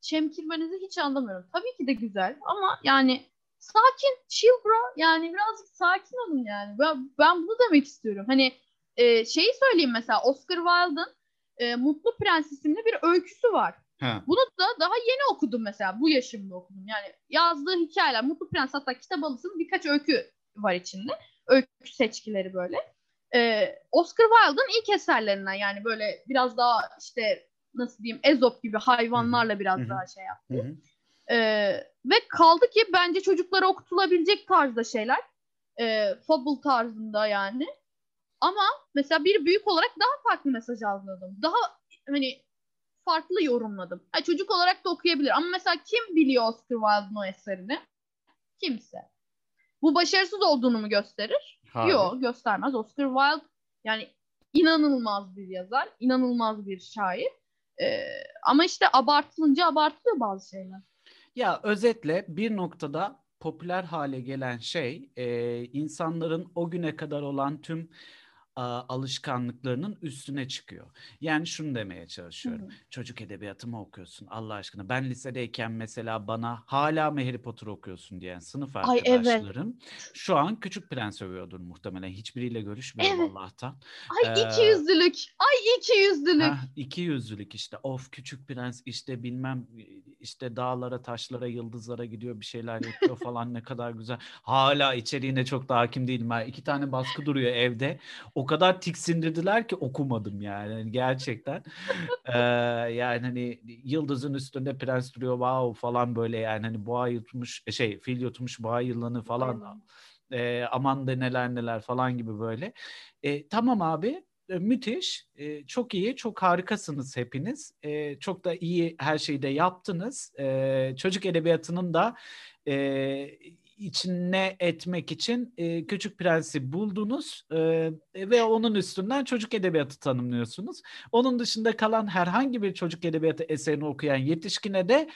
çemkirmenizi hiç anlamıyorum. Tabii ki de güzel ama yani sakin, chill bro. Yani birazcık sakin olun yani. Ben, ben bunu demek istiyorum. Hani e, şeyi söyleyeyim mesela Oscar Wilde'ın e, Mutlu Prens bir öyküsü var. Ha. Bunu da daha yeni okudum mesela. Bu yaşımda okudum. Yani yazdığı hikayeler. Mutlu Prens hatta kitap alırsın birkaç öykü var içinde. Öykü seçkileri böyle. Ee, Oscar Wilde'ın ilk eserlerinden yani böyle biraz daha işte nasıl diyeyim Ezop gibi hayvanlarla biraz daha şey yaptı. Ee, ve kaldı ki bence çocuklara okutulabilecek tarzda şeyler. Ee, fable tarzında yani. Ama mesela bir büyük olarak daha farklı mesaj algıladım. Daha hani farklı yorumladım. Ha, çocuk olarak da okuyabilir. Ama mesela kim biliyor Oscar Wilde'ın o eserini? Kimse. Bu başarısız olduğunu mu gösterir? Yok göstermez. Oscar Wilde yani inanılmaz bir yazar. inanılmaz bir şair. Ee, ama işte abartılınca abartılıyor bazı şeyler. Ya özetle bir noktada popüler hale gelen şey e, insanların o güne kadar olan tüm alışkanlıklarının üstüne çıkıyor. Yani şunu demeye çalışıyorum. Hı hı. Çocuk edebiyatı mı okuyorsun Allah aşkına? Ben lisedeyken mesela bana hala mı Harry Potter okuyorsun diyen sınıf Ay, evet. arkadaşlarım şu an Küçük Prens övüyordur muhtemelen. Hiçbiriyle görüşmüyorum Evet. Allah'tan. Ay Ee, iki yüzlülük. Ay iki yüzlülük. Heh, iki yüzlülük işte of küçük prens işte bilmem işte dağlara taşlara yıldızlara gidiyor bir şeyler yapıyor falan ne kadar güzel. Hala içeriğine çok da hakim değilim. Ha, iki tane baskı duruyor evde. O kadar tiksindirdiler ki okumadım yani Hani gerçekten. Ee, yani hani yıldızın üstünde prens duruyor wow falan böyle yani hani boğa yutmuş şey fil yutmuş boğa yılanı falan e, aman da neler neler falan gibi böyle. E, tamam abi e, müthiş e, çok iyi çok harikasınız hepiniz E, çok da iyi her şeyi de yaptınız E, çocuk edebiyatının da e, içine etmek için e, Küçük Prens'i buldunuz e, ve onun üstünden çocuk edebiyatı tanımlıyorsunuz. Onun dışında kalan herhangi bir çocuk edebiyatı eserini okuyan yetişkine de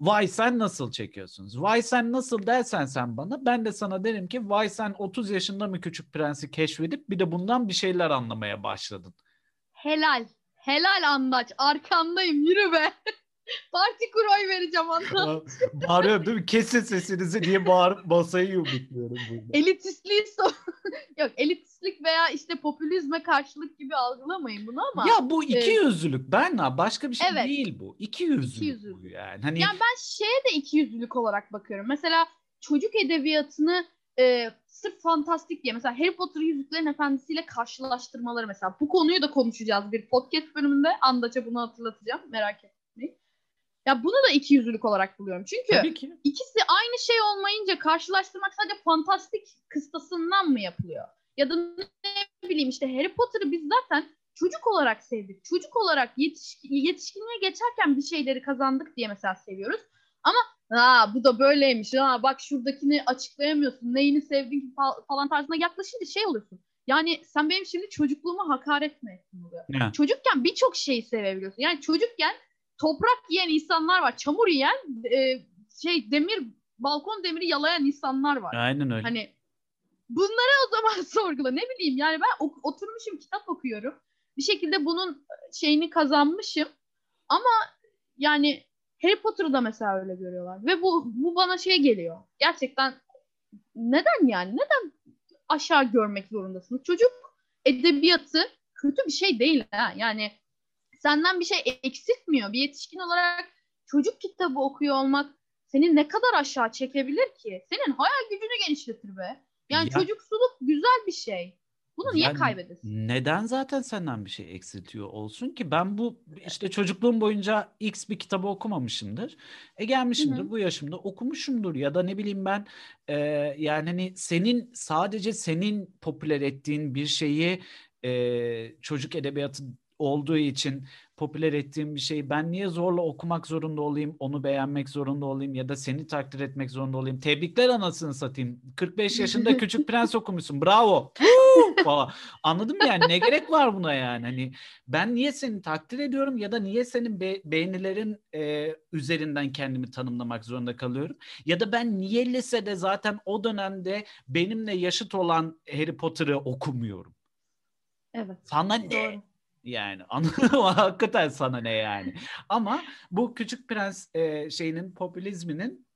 Vay sen nasıl çekiyorsunuz? Vay sen nasıl dersen sen bana ben de sana derim ki vay sen 30 yaşında mı Küçük Prens'i keşfedip bir de bundan bir şeyler anlamaya başladın. Helal. Helal anlaç. Arkandayım. Yürü be. Parti kur oy vereceğim anlaç. Bağırıyorum değil mi? Kesin sesinizi diye bağır masayı yumrukluyorum burada. Elitistliği so- Yok elitistlik veya işte popülizme karşılık gibi algılamayın bunu ama. Ya bu iki yüzlülük Berna başka bir şey Evet. değil bu. İki yüzlülük İkiyüzlülük. bu yani. Hani Yani ben şeye de iki yüzlülük olarak bakıyorum. Mesela çocuk edebiyatını e, sırf fantastik diye mesela Harry Potter Yüzüklerin Efendisi'yle karşılaştırmaları mesela bu konuyu da konuşacağız bir podcast bölümünde. Andaça bunu hatırlatacağım merak etmeyin. Ya bunu da iki yüzlülük olarak buluyorum. Çünkü ikisi aynı şey olmayınca karşılaştırmak sadece fantastik kıstasından mı yapılıyor? Ya da ne bileyim işte Harry Potter'ı biz zaten çocuk olarak sevdik. Çocuk olarak yetiş, yetişkinliğe geçerken bir şeyleri kazandık diye mesela seviyoruz. Ama ha bu da böyleymiş. Ha bak şuradakini açıklayamıyorsun. Neyini sevdiğin falan tarzına yaklaşınca şey oluyorsun. Yani sen benim şimdi çocukluğuma hakaret mi ettin oluyor? Yeah. Çocukken birçok şeyi sevebiliyorsun. Yani çocukken toprak yiyen insanlar var. Çamur yiyen e, şey demir balkon demiri yalayan insanlar var. Aynen öyle. Hani bunları o zaman sorgula. Ne bileyim yani ben oturmuşum kitap okuyorum. Bir şekilde bunun şeyini kazanmışım. Ama yani Harry Potter'ı da mesela öyle görüyorlar. Ve bu bu bana şey geliyor. Gerçekten neden yani? Neden aşağı görmek zorundasınız? Çocuk edebiyatı kötü bir şey değil ha. Yani senden bir şey eksiltmiyor. Bir yetişkin olarak çocuk kitabı okuyor olmak seni ne kadar aşağı çekebilir ki? Senin hayal gücünü genişletir be. Yani ya, çocuksuluk güzel bir şey. Bunu niye yani kaybedesin? Neden zaten senden bir şey eksiltiyor olsun ki? Ben bu işte çocukluğum boyunca X bir kitabı okumamışımdır. E gelmişimdir Hı-hı. bu yaşımda okumuşumdur ya da ne bileyim ben e, yani hani senin sadece senin popüler ettiğin bir şeyi e, çocuk edebiyatı olduğu için popüler ettiğim bir şeyi ben niye zorla okumak zorunda olayım, onu beğenmek zorunda olayım ya da seni takdir etmek zorunda olayım. Tebrikler anasını satayım. 45 yaşında Küçük Prens okumuşsun. Bravo. falan. Anladın mı yani? Ne gerek var buna yani? Hani ben niye seni takdir ediyorum ya da niye senin be- beğenilerin e, üzerinden kendimi tanımlamak zorunda kalıyorum? Ya da ben niye lisede zaten o dönemde benimle yaşıt olan Harry Potter'ı okumuyorum? Evet. Sana ne? Doğru. Yani anladın mı? Hakikaten sana ne yani. Ama bu Küçük Prens e, şeyinin popülizminin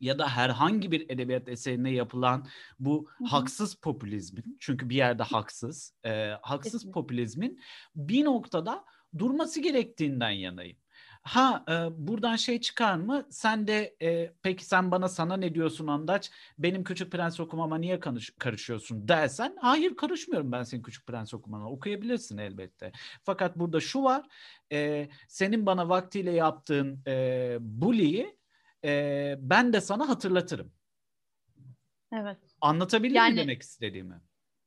ya da herhangi bir edebiyat eserine yapılan bu Hı-hı. haksız popülizmin çünkü bir yerde haksız e, haksız Kesinlikle. popülizmin bir noktada durması gerektiğinden yanayım. Ha e, buradan şey çıkar mı? Sen de e, peki sen bana sana ne diyorsun Andaç? Benim Küçük Prens okumama niye karışıyorsun dersen hayır karışmıyorum ben senin Küçük Prens okumana. Okuyabilirsin elbette. Fakat burada şu var. E, senin bana vaktiyle yaptığın e, bully'yi e, ben de sana hatırlatırım. Evet. Anlatabildim yani, mi demek istediğimi?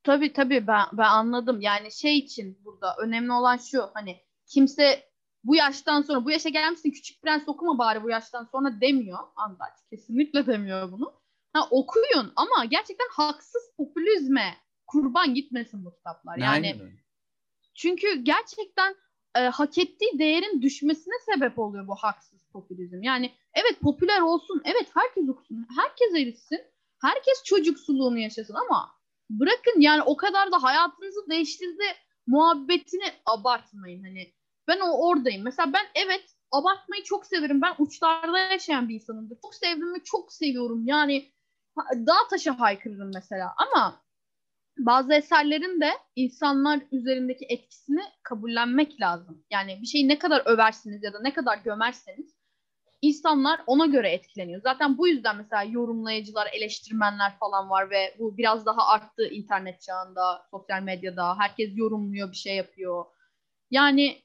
Tabii tabii ben, ben anladım. Yani şey için burada önemli olan şu hani kimse bu yaştan sonra bu yaşa gelmişsin küçük prens okuma bari bu yaştan sonra demiyor Andaç. Kesinlikle demiyor bunu. Ha okuyun ama gerçekten haksız popülizme kurban gitmesin bu kitaplar. Yani Aynen. çünkü gerçekten e, hak ettiği değerin düşmesine sebep oluyor bu haksız popülizm. Yani evet popüler olsun, evet herkes okusun, herkes erişsin, herkes çocuksuluğunu yaşasın ama bırakın yani o kadar da hayatınızı değiştirdi muhabbetini abartmayın. Hani ben o oradayım. Mesela ben evet abartmayı çok severim. Ben uçlarda yaşayan bir insanımdır. Çok sevdiğimi çok seviyorum. Yani dağ taşa haykırırım mesela. Ama bazı eserlerin de insanlar üzerindeki etkisini kabullenmek lazım. Yani bir şeyi ne kadar översiniz ya da ne kadar gömerseniz insanlar ona göre etkileniyor. Zaten bu yüzden mesela yorumlayıcılar, eleştirmenler falan var ve bu biraz daha arttı internet çağında, sosyal medyada. Herkes yorumluyor, bir şey yapıyor. Yani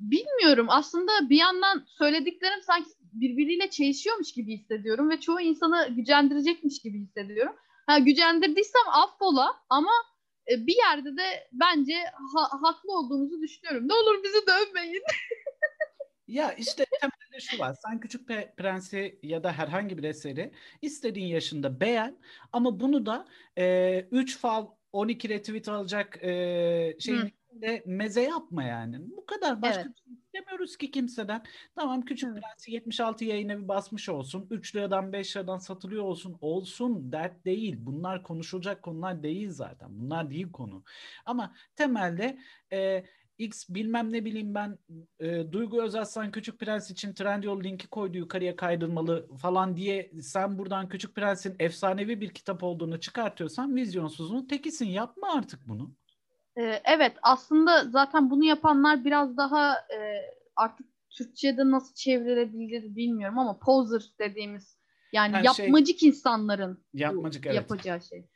bilmiyorum aslında bir yandan söylediklerim sanki birbiriyle çelişiyormuş gibi hissediyorum ve çoğu insanı gücendirecekmiş gibi hissediyorum. Ha, gücendirdiysem affola ama e, bir yerde de bence ha- haklı olduğumuzu düşünüyorum. Ne olur bizi dövmeyin. ya işte temelde şu var. Sen Küçük Prens'i ya da herhangi bir eseri istediğin yaşında beğen ama bunu da 3 e, fal 12 retweet alacak e, şeyin de meze yapma yani. Bu kadar. Başka evet. bir şey istemiyoruz ki kimseden. Tamam Küçük. Prens'i 76 yayına bir basmış olsun. 3 liradan 5 liradan satılıyor olsun. Olsun. Dert değil. Bunlar konuşulacak konular değil zaten. Bunlar değil konu. Ama temelde e, X bilmem ne bileyim ben e, Duygu Özaslan Küçük Prens için Trendyol linki koydu yukarıya kaydırmalı falan diye sen buradan Küçük Prens'in efsanevi bir kitap olduğunu çıkartıyorsan vizyonsuzun tekisin yapma artık bunu. Ee, evet aslında zaten bunu yapanlar biraz daha e, artık Türkçe'de nasıl çevrilebilir bilmiyorum ama poser dediğimiz yani Her şey yapmacık şey, insanların yapmacık, evet. yapacağı şey.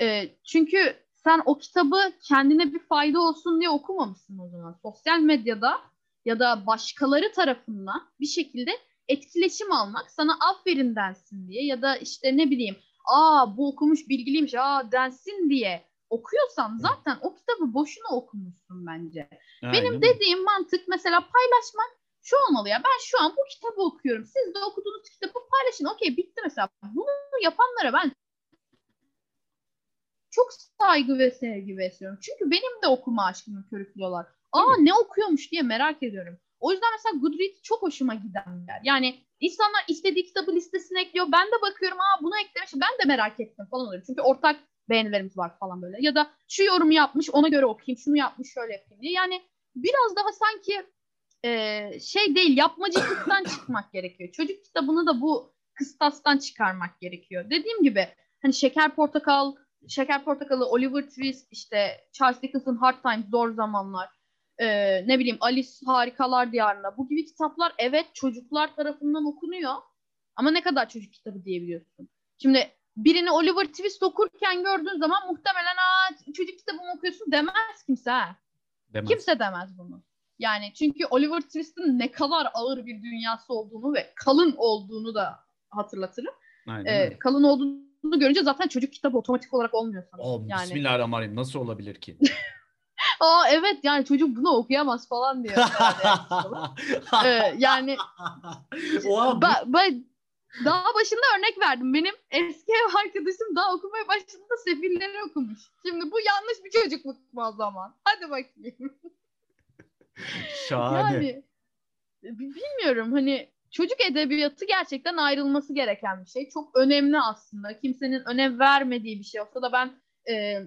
E, çünkü sen o kitabı kendine bir fayda olsun diye okumamışsın o zaman. Sosyal medyada ya da başkaları tarafından bir şekilde etkileşim almak, sana aferin densin diye ya da işte ne bileyim, aa bu okumuş bilgiliymiş, aa densin diye okuyorsan zaten o kitabı boşuna okumuşsun bence. Aynen. Benim dediğim mantık mesela paylaşmak şu olmalı ya ben şu an bu kitabı okuyorum. Siz de okuduğunuz kitabı paylaşın. Okey bitti mesela. Bunu yapanlara ben çok saygı ve sevgi besliyorum. Çünkü benim de okuma aşkımı körüklüyorlar. Aa ne okuyormuş diye merak ediyorum. O yüzden mesela Goodreads çok hoşuma giden yer. Yani insanlar istediği kitabı listesine ekliyor. Ben de bakıyorum aa bunu eklemiş. Ben de merak ettim falan oluyor. Çünkü ortak beğenilerimiz var falan böyle. Ya da şu yorumu yapmış ona göre okuyayım. Şunu yapmış şöyle yapayım diye. Yani biraz daha sanki e, şey değil yapmacıklıktan çıkmak gerekiyor. Çocuk kitabını da bu kıstastan çıkarmak gerekiyor. Dediğim gibi hani Şeker Portakal, Şeker Portakalı, Oliver Twist, işte Charles Dickens'ın Hard Times, Zor Zamanlar, e, ne bileyim Alice Harikalar Diyarında bu gibi kitaplar evet çocuklar tarafından okunuyor ama ne kadar çocuk kitabı diyebiliyorsun. Şimdi birini Oliver Twist okurken gördüğün zaman muhtemelen Aa, çocuk kitabı mı okuyorsun demez kimse. Ha. Demez. Kimse demez bunu. Yani çünkü Oliver Twist'in ne kadar ağır bir dünyası olduğunu ve kalın olduğunu da hatırlatırım. Aynen. Ee, kalın olduğunu görünce zaten çocuk kitabı otomatik olarak olmuyor sana. Oh, yani. Bismillahirrahmanirrahim nasıl olabilir ki? Aa evet yani çocuk bunu okuyamaz falan diyor. Ee, yani Oha, ben, ben daha başında örnek verdim. Benim eski ev arkadaşım daha okumaya başladığında Sefilleri okumuş. Şimdi bu yanlış bir çocukluk o zaman? Hadi bakayım. Şahane. Yani bilmiyorum hani çocuk edebiyatı gerçekten ayrılması gereken bir şey. Çok önemli aslında. Kimsenin önem vermediği bir şey olsa da ben e,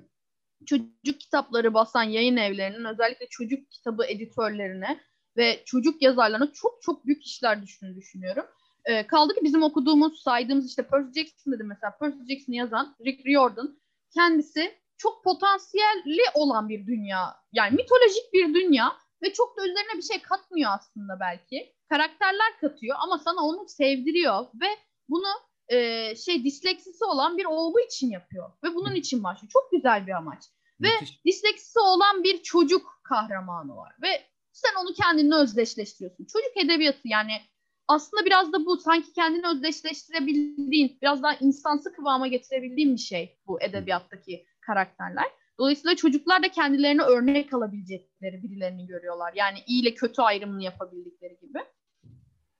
çocuk kitapları basan yayın evlerinin özellikle çocuk kitabı editörlerine ve çocuk yazarlarına çok çok büyük işler düşündüğünü düşünüyorum. E, kaldı ki bizim okuduğumuz, saydığımız işte Percy Jackson dedim mesela. Percy Jackson'ı yazan Rick Riordan kendisi çok potansiyelli olan bir dünya. Yani mitolojik bir dünya ve çok da üzerine bir şey katmıyor aslında belki. Karakterler katıyor ama sana onu sevdiriyor ve bunu e, şey disleksisi olan bir oğlu için yapıyor ve bunun için başlıyor. Çok güzel bir amaç. Müthiş. Ve disleksisi olan bir çocuk kahramanı var ve sen onu kendinle özdeşleştiriyorsun. Çocuk edebiyatı yani aslında biraz da bu sanki kendini özdeşleştirebildiğin, biraz daha insansı kıvama getirebildiğin bir şey bu edebiyattaki karakterler. Dolayısıyla çocuklar da kendilerine örnek alabilecekleri birilerini görüyorlar. Yani iyi ile kötü ayrımını yapabildikleri gibi.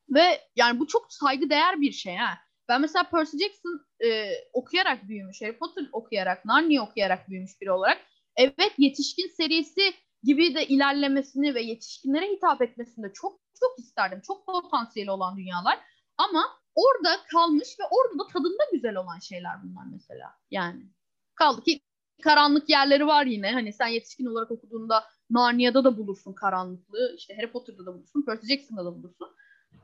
Ve yani bu çok saygı değer bir şey ha. Ben mesela Percy Jackson e, okuyarak büyümüş, Harry Potter okuyarak, Narnia okuyarak büyümüş biri olarak evet yetişkin serisi gibi de ilerlemesini ve yetişkinlere hitap etmesini de çok çok isterdim. Çok potansiyeli olan dünyalar. Ama orada kalmış ve orada da tadında güzel olan şeyler bunlar mesela. Yani kaldı ki karanlık yerleri var yine. Hani sen yetişkin olarak okuduğunda Narnia'da da bulursun karanlıklığı. İşte Harry Potter'da da bulursun. Percy Jackson'da da bulursun.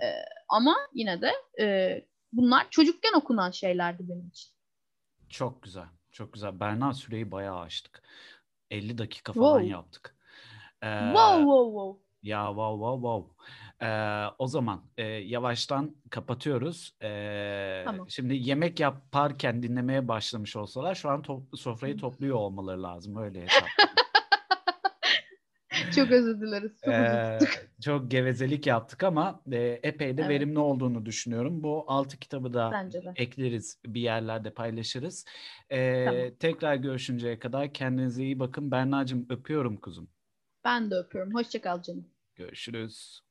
Ee, ama yine de e, bunlar çocukken okunan şeylerdi benim için. Çok güzel. Çok güzel. Berna süreyi bayağı açtık. 50 dakika falan wow. yaptık. Ee, wow wow wow. Ya wow wow wow. Ee, o zaman e, yavaştan kapatıyoruz. Ee, tamam. Şimdi yemek yaparken dinlemeye başlamış olsalar şu an to- sofrayı topluyor olmaları lazım. Öyle hesap. çok özür dileriz. Çok, ee, çok gevezelik yaptık ama e, epey de evet. verimli olduğunu düşünüyorum. Bu altı kitabı da ekleriz bir yerlerde paylaşırız. Ee, tamam. Tekrar görüşünceye kadar kendinize iyi bakın. Berna'cığım öpüyorum kuzum. Ben de öpüyorum. Hoşçakal canım. Görüşürüz.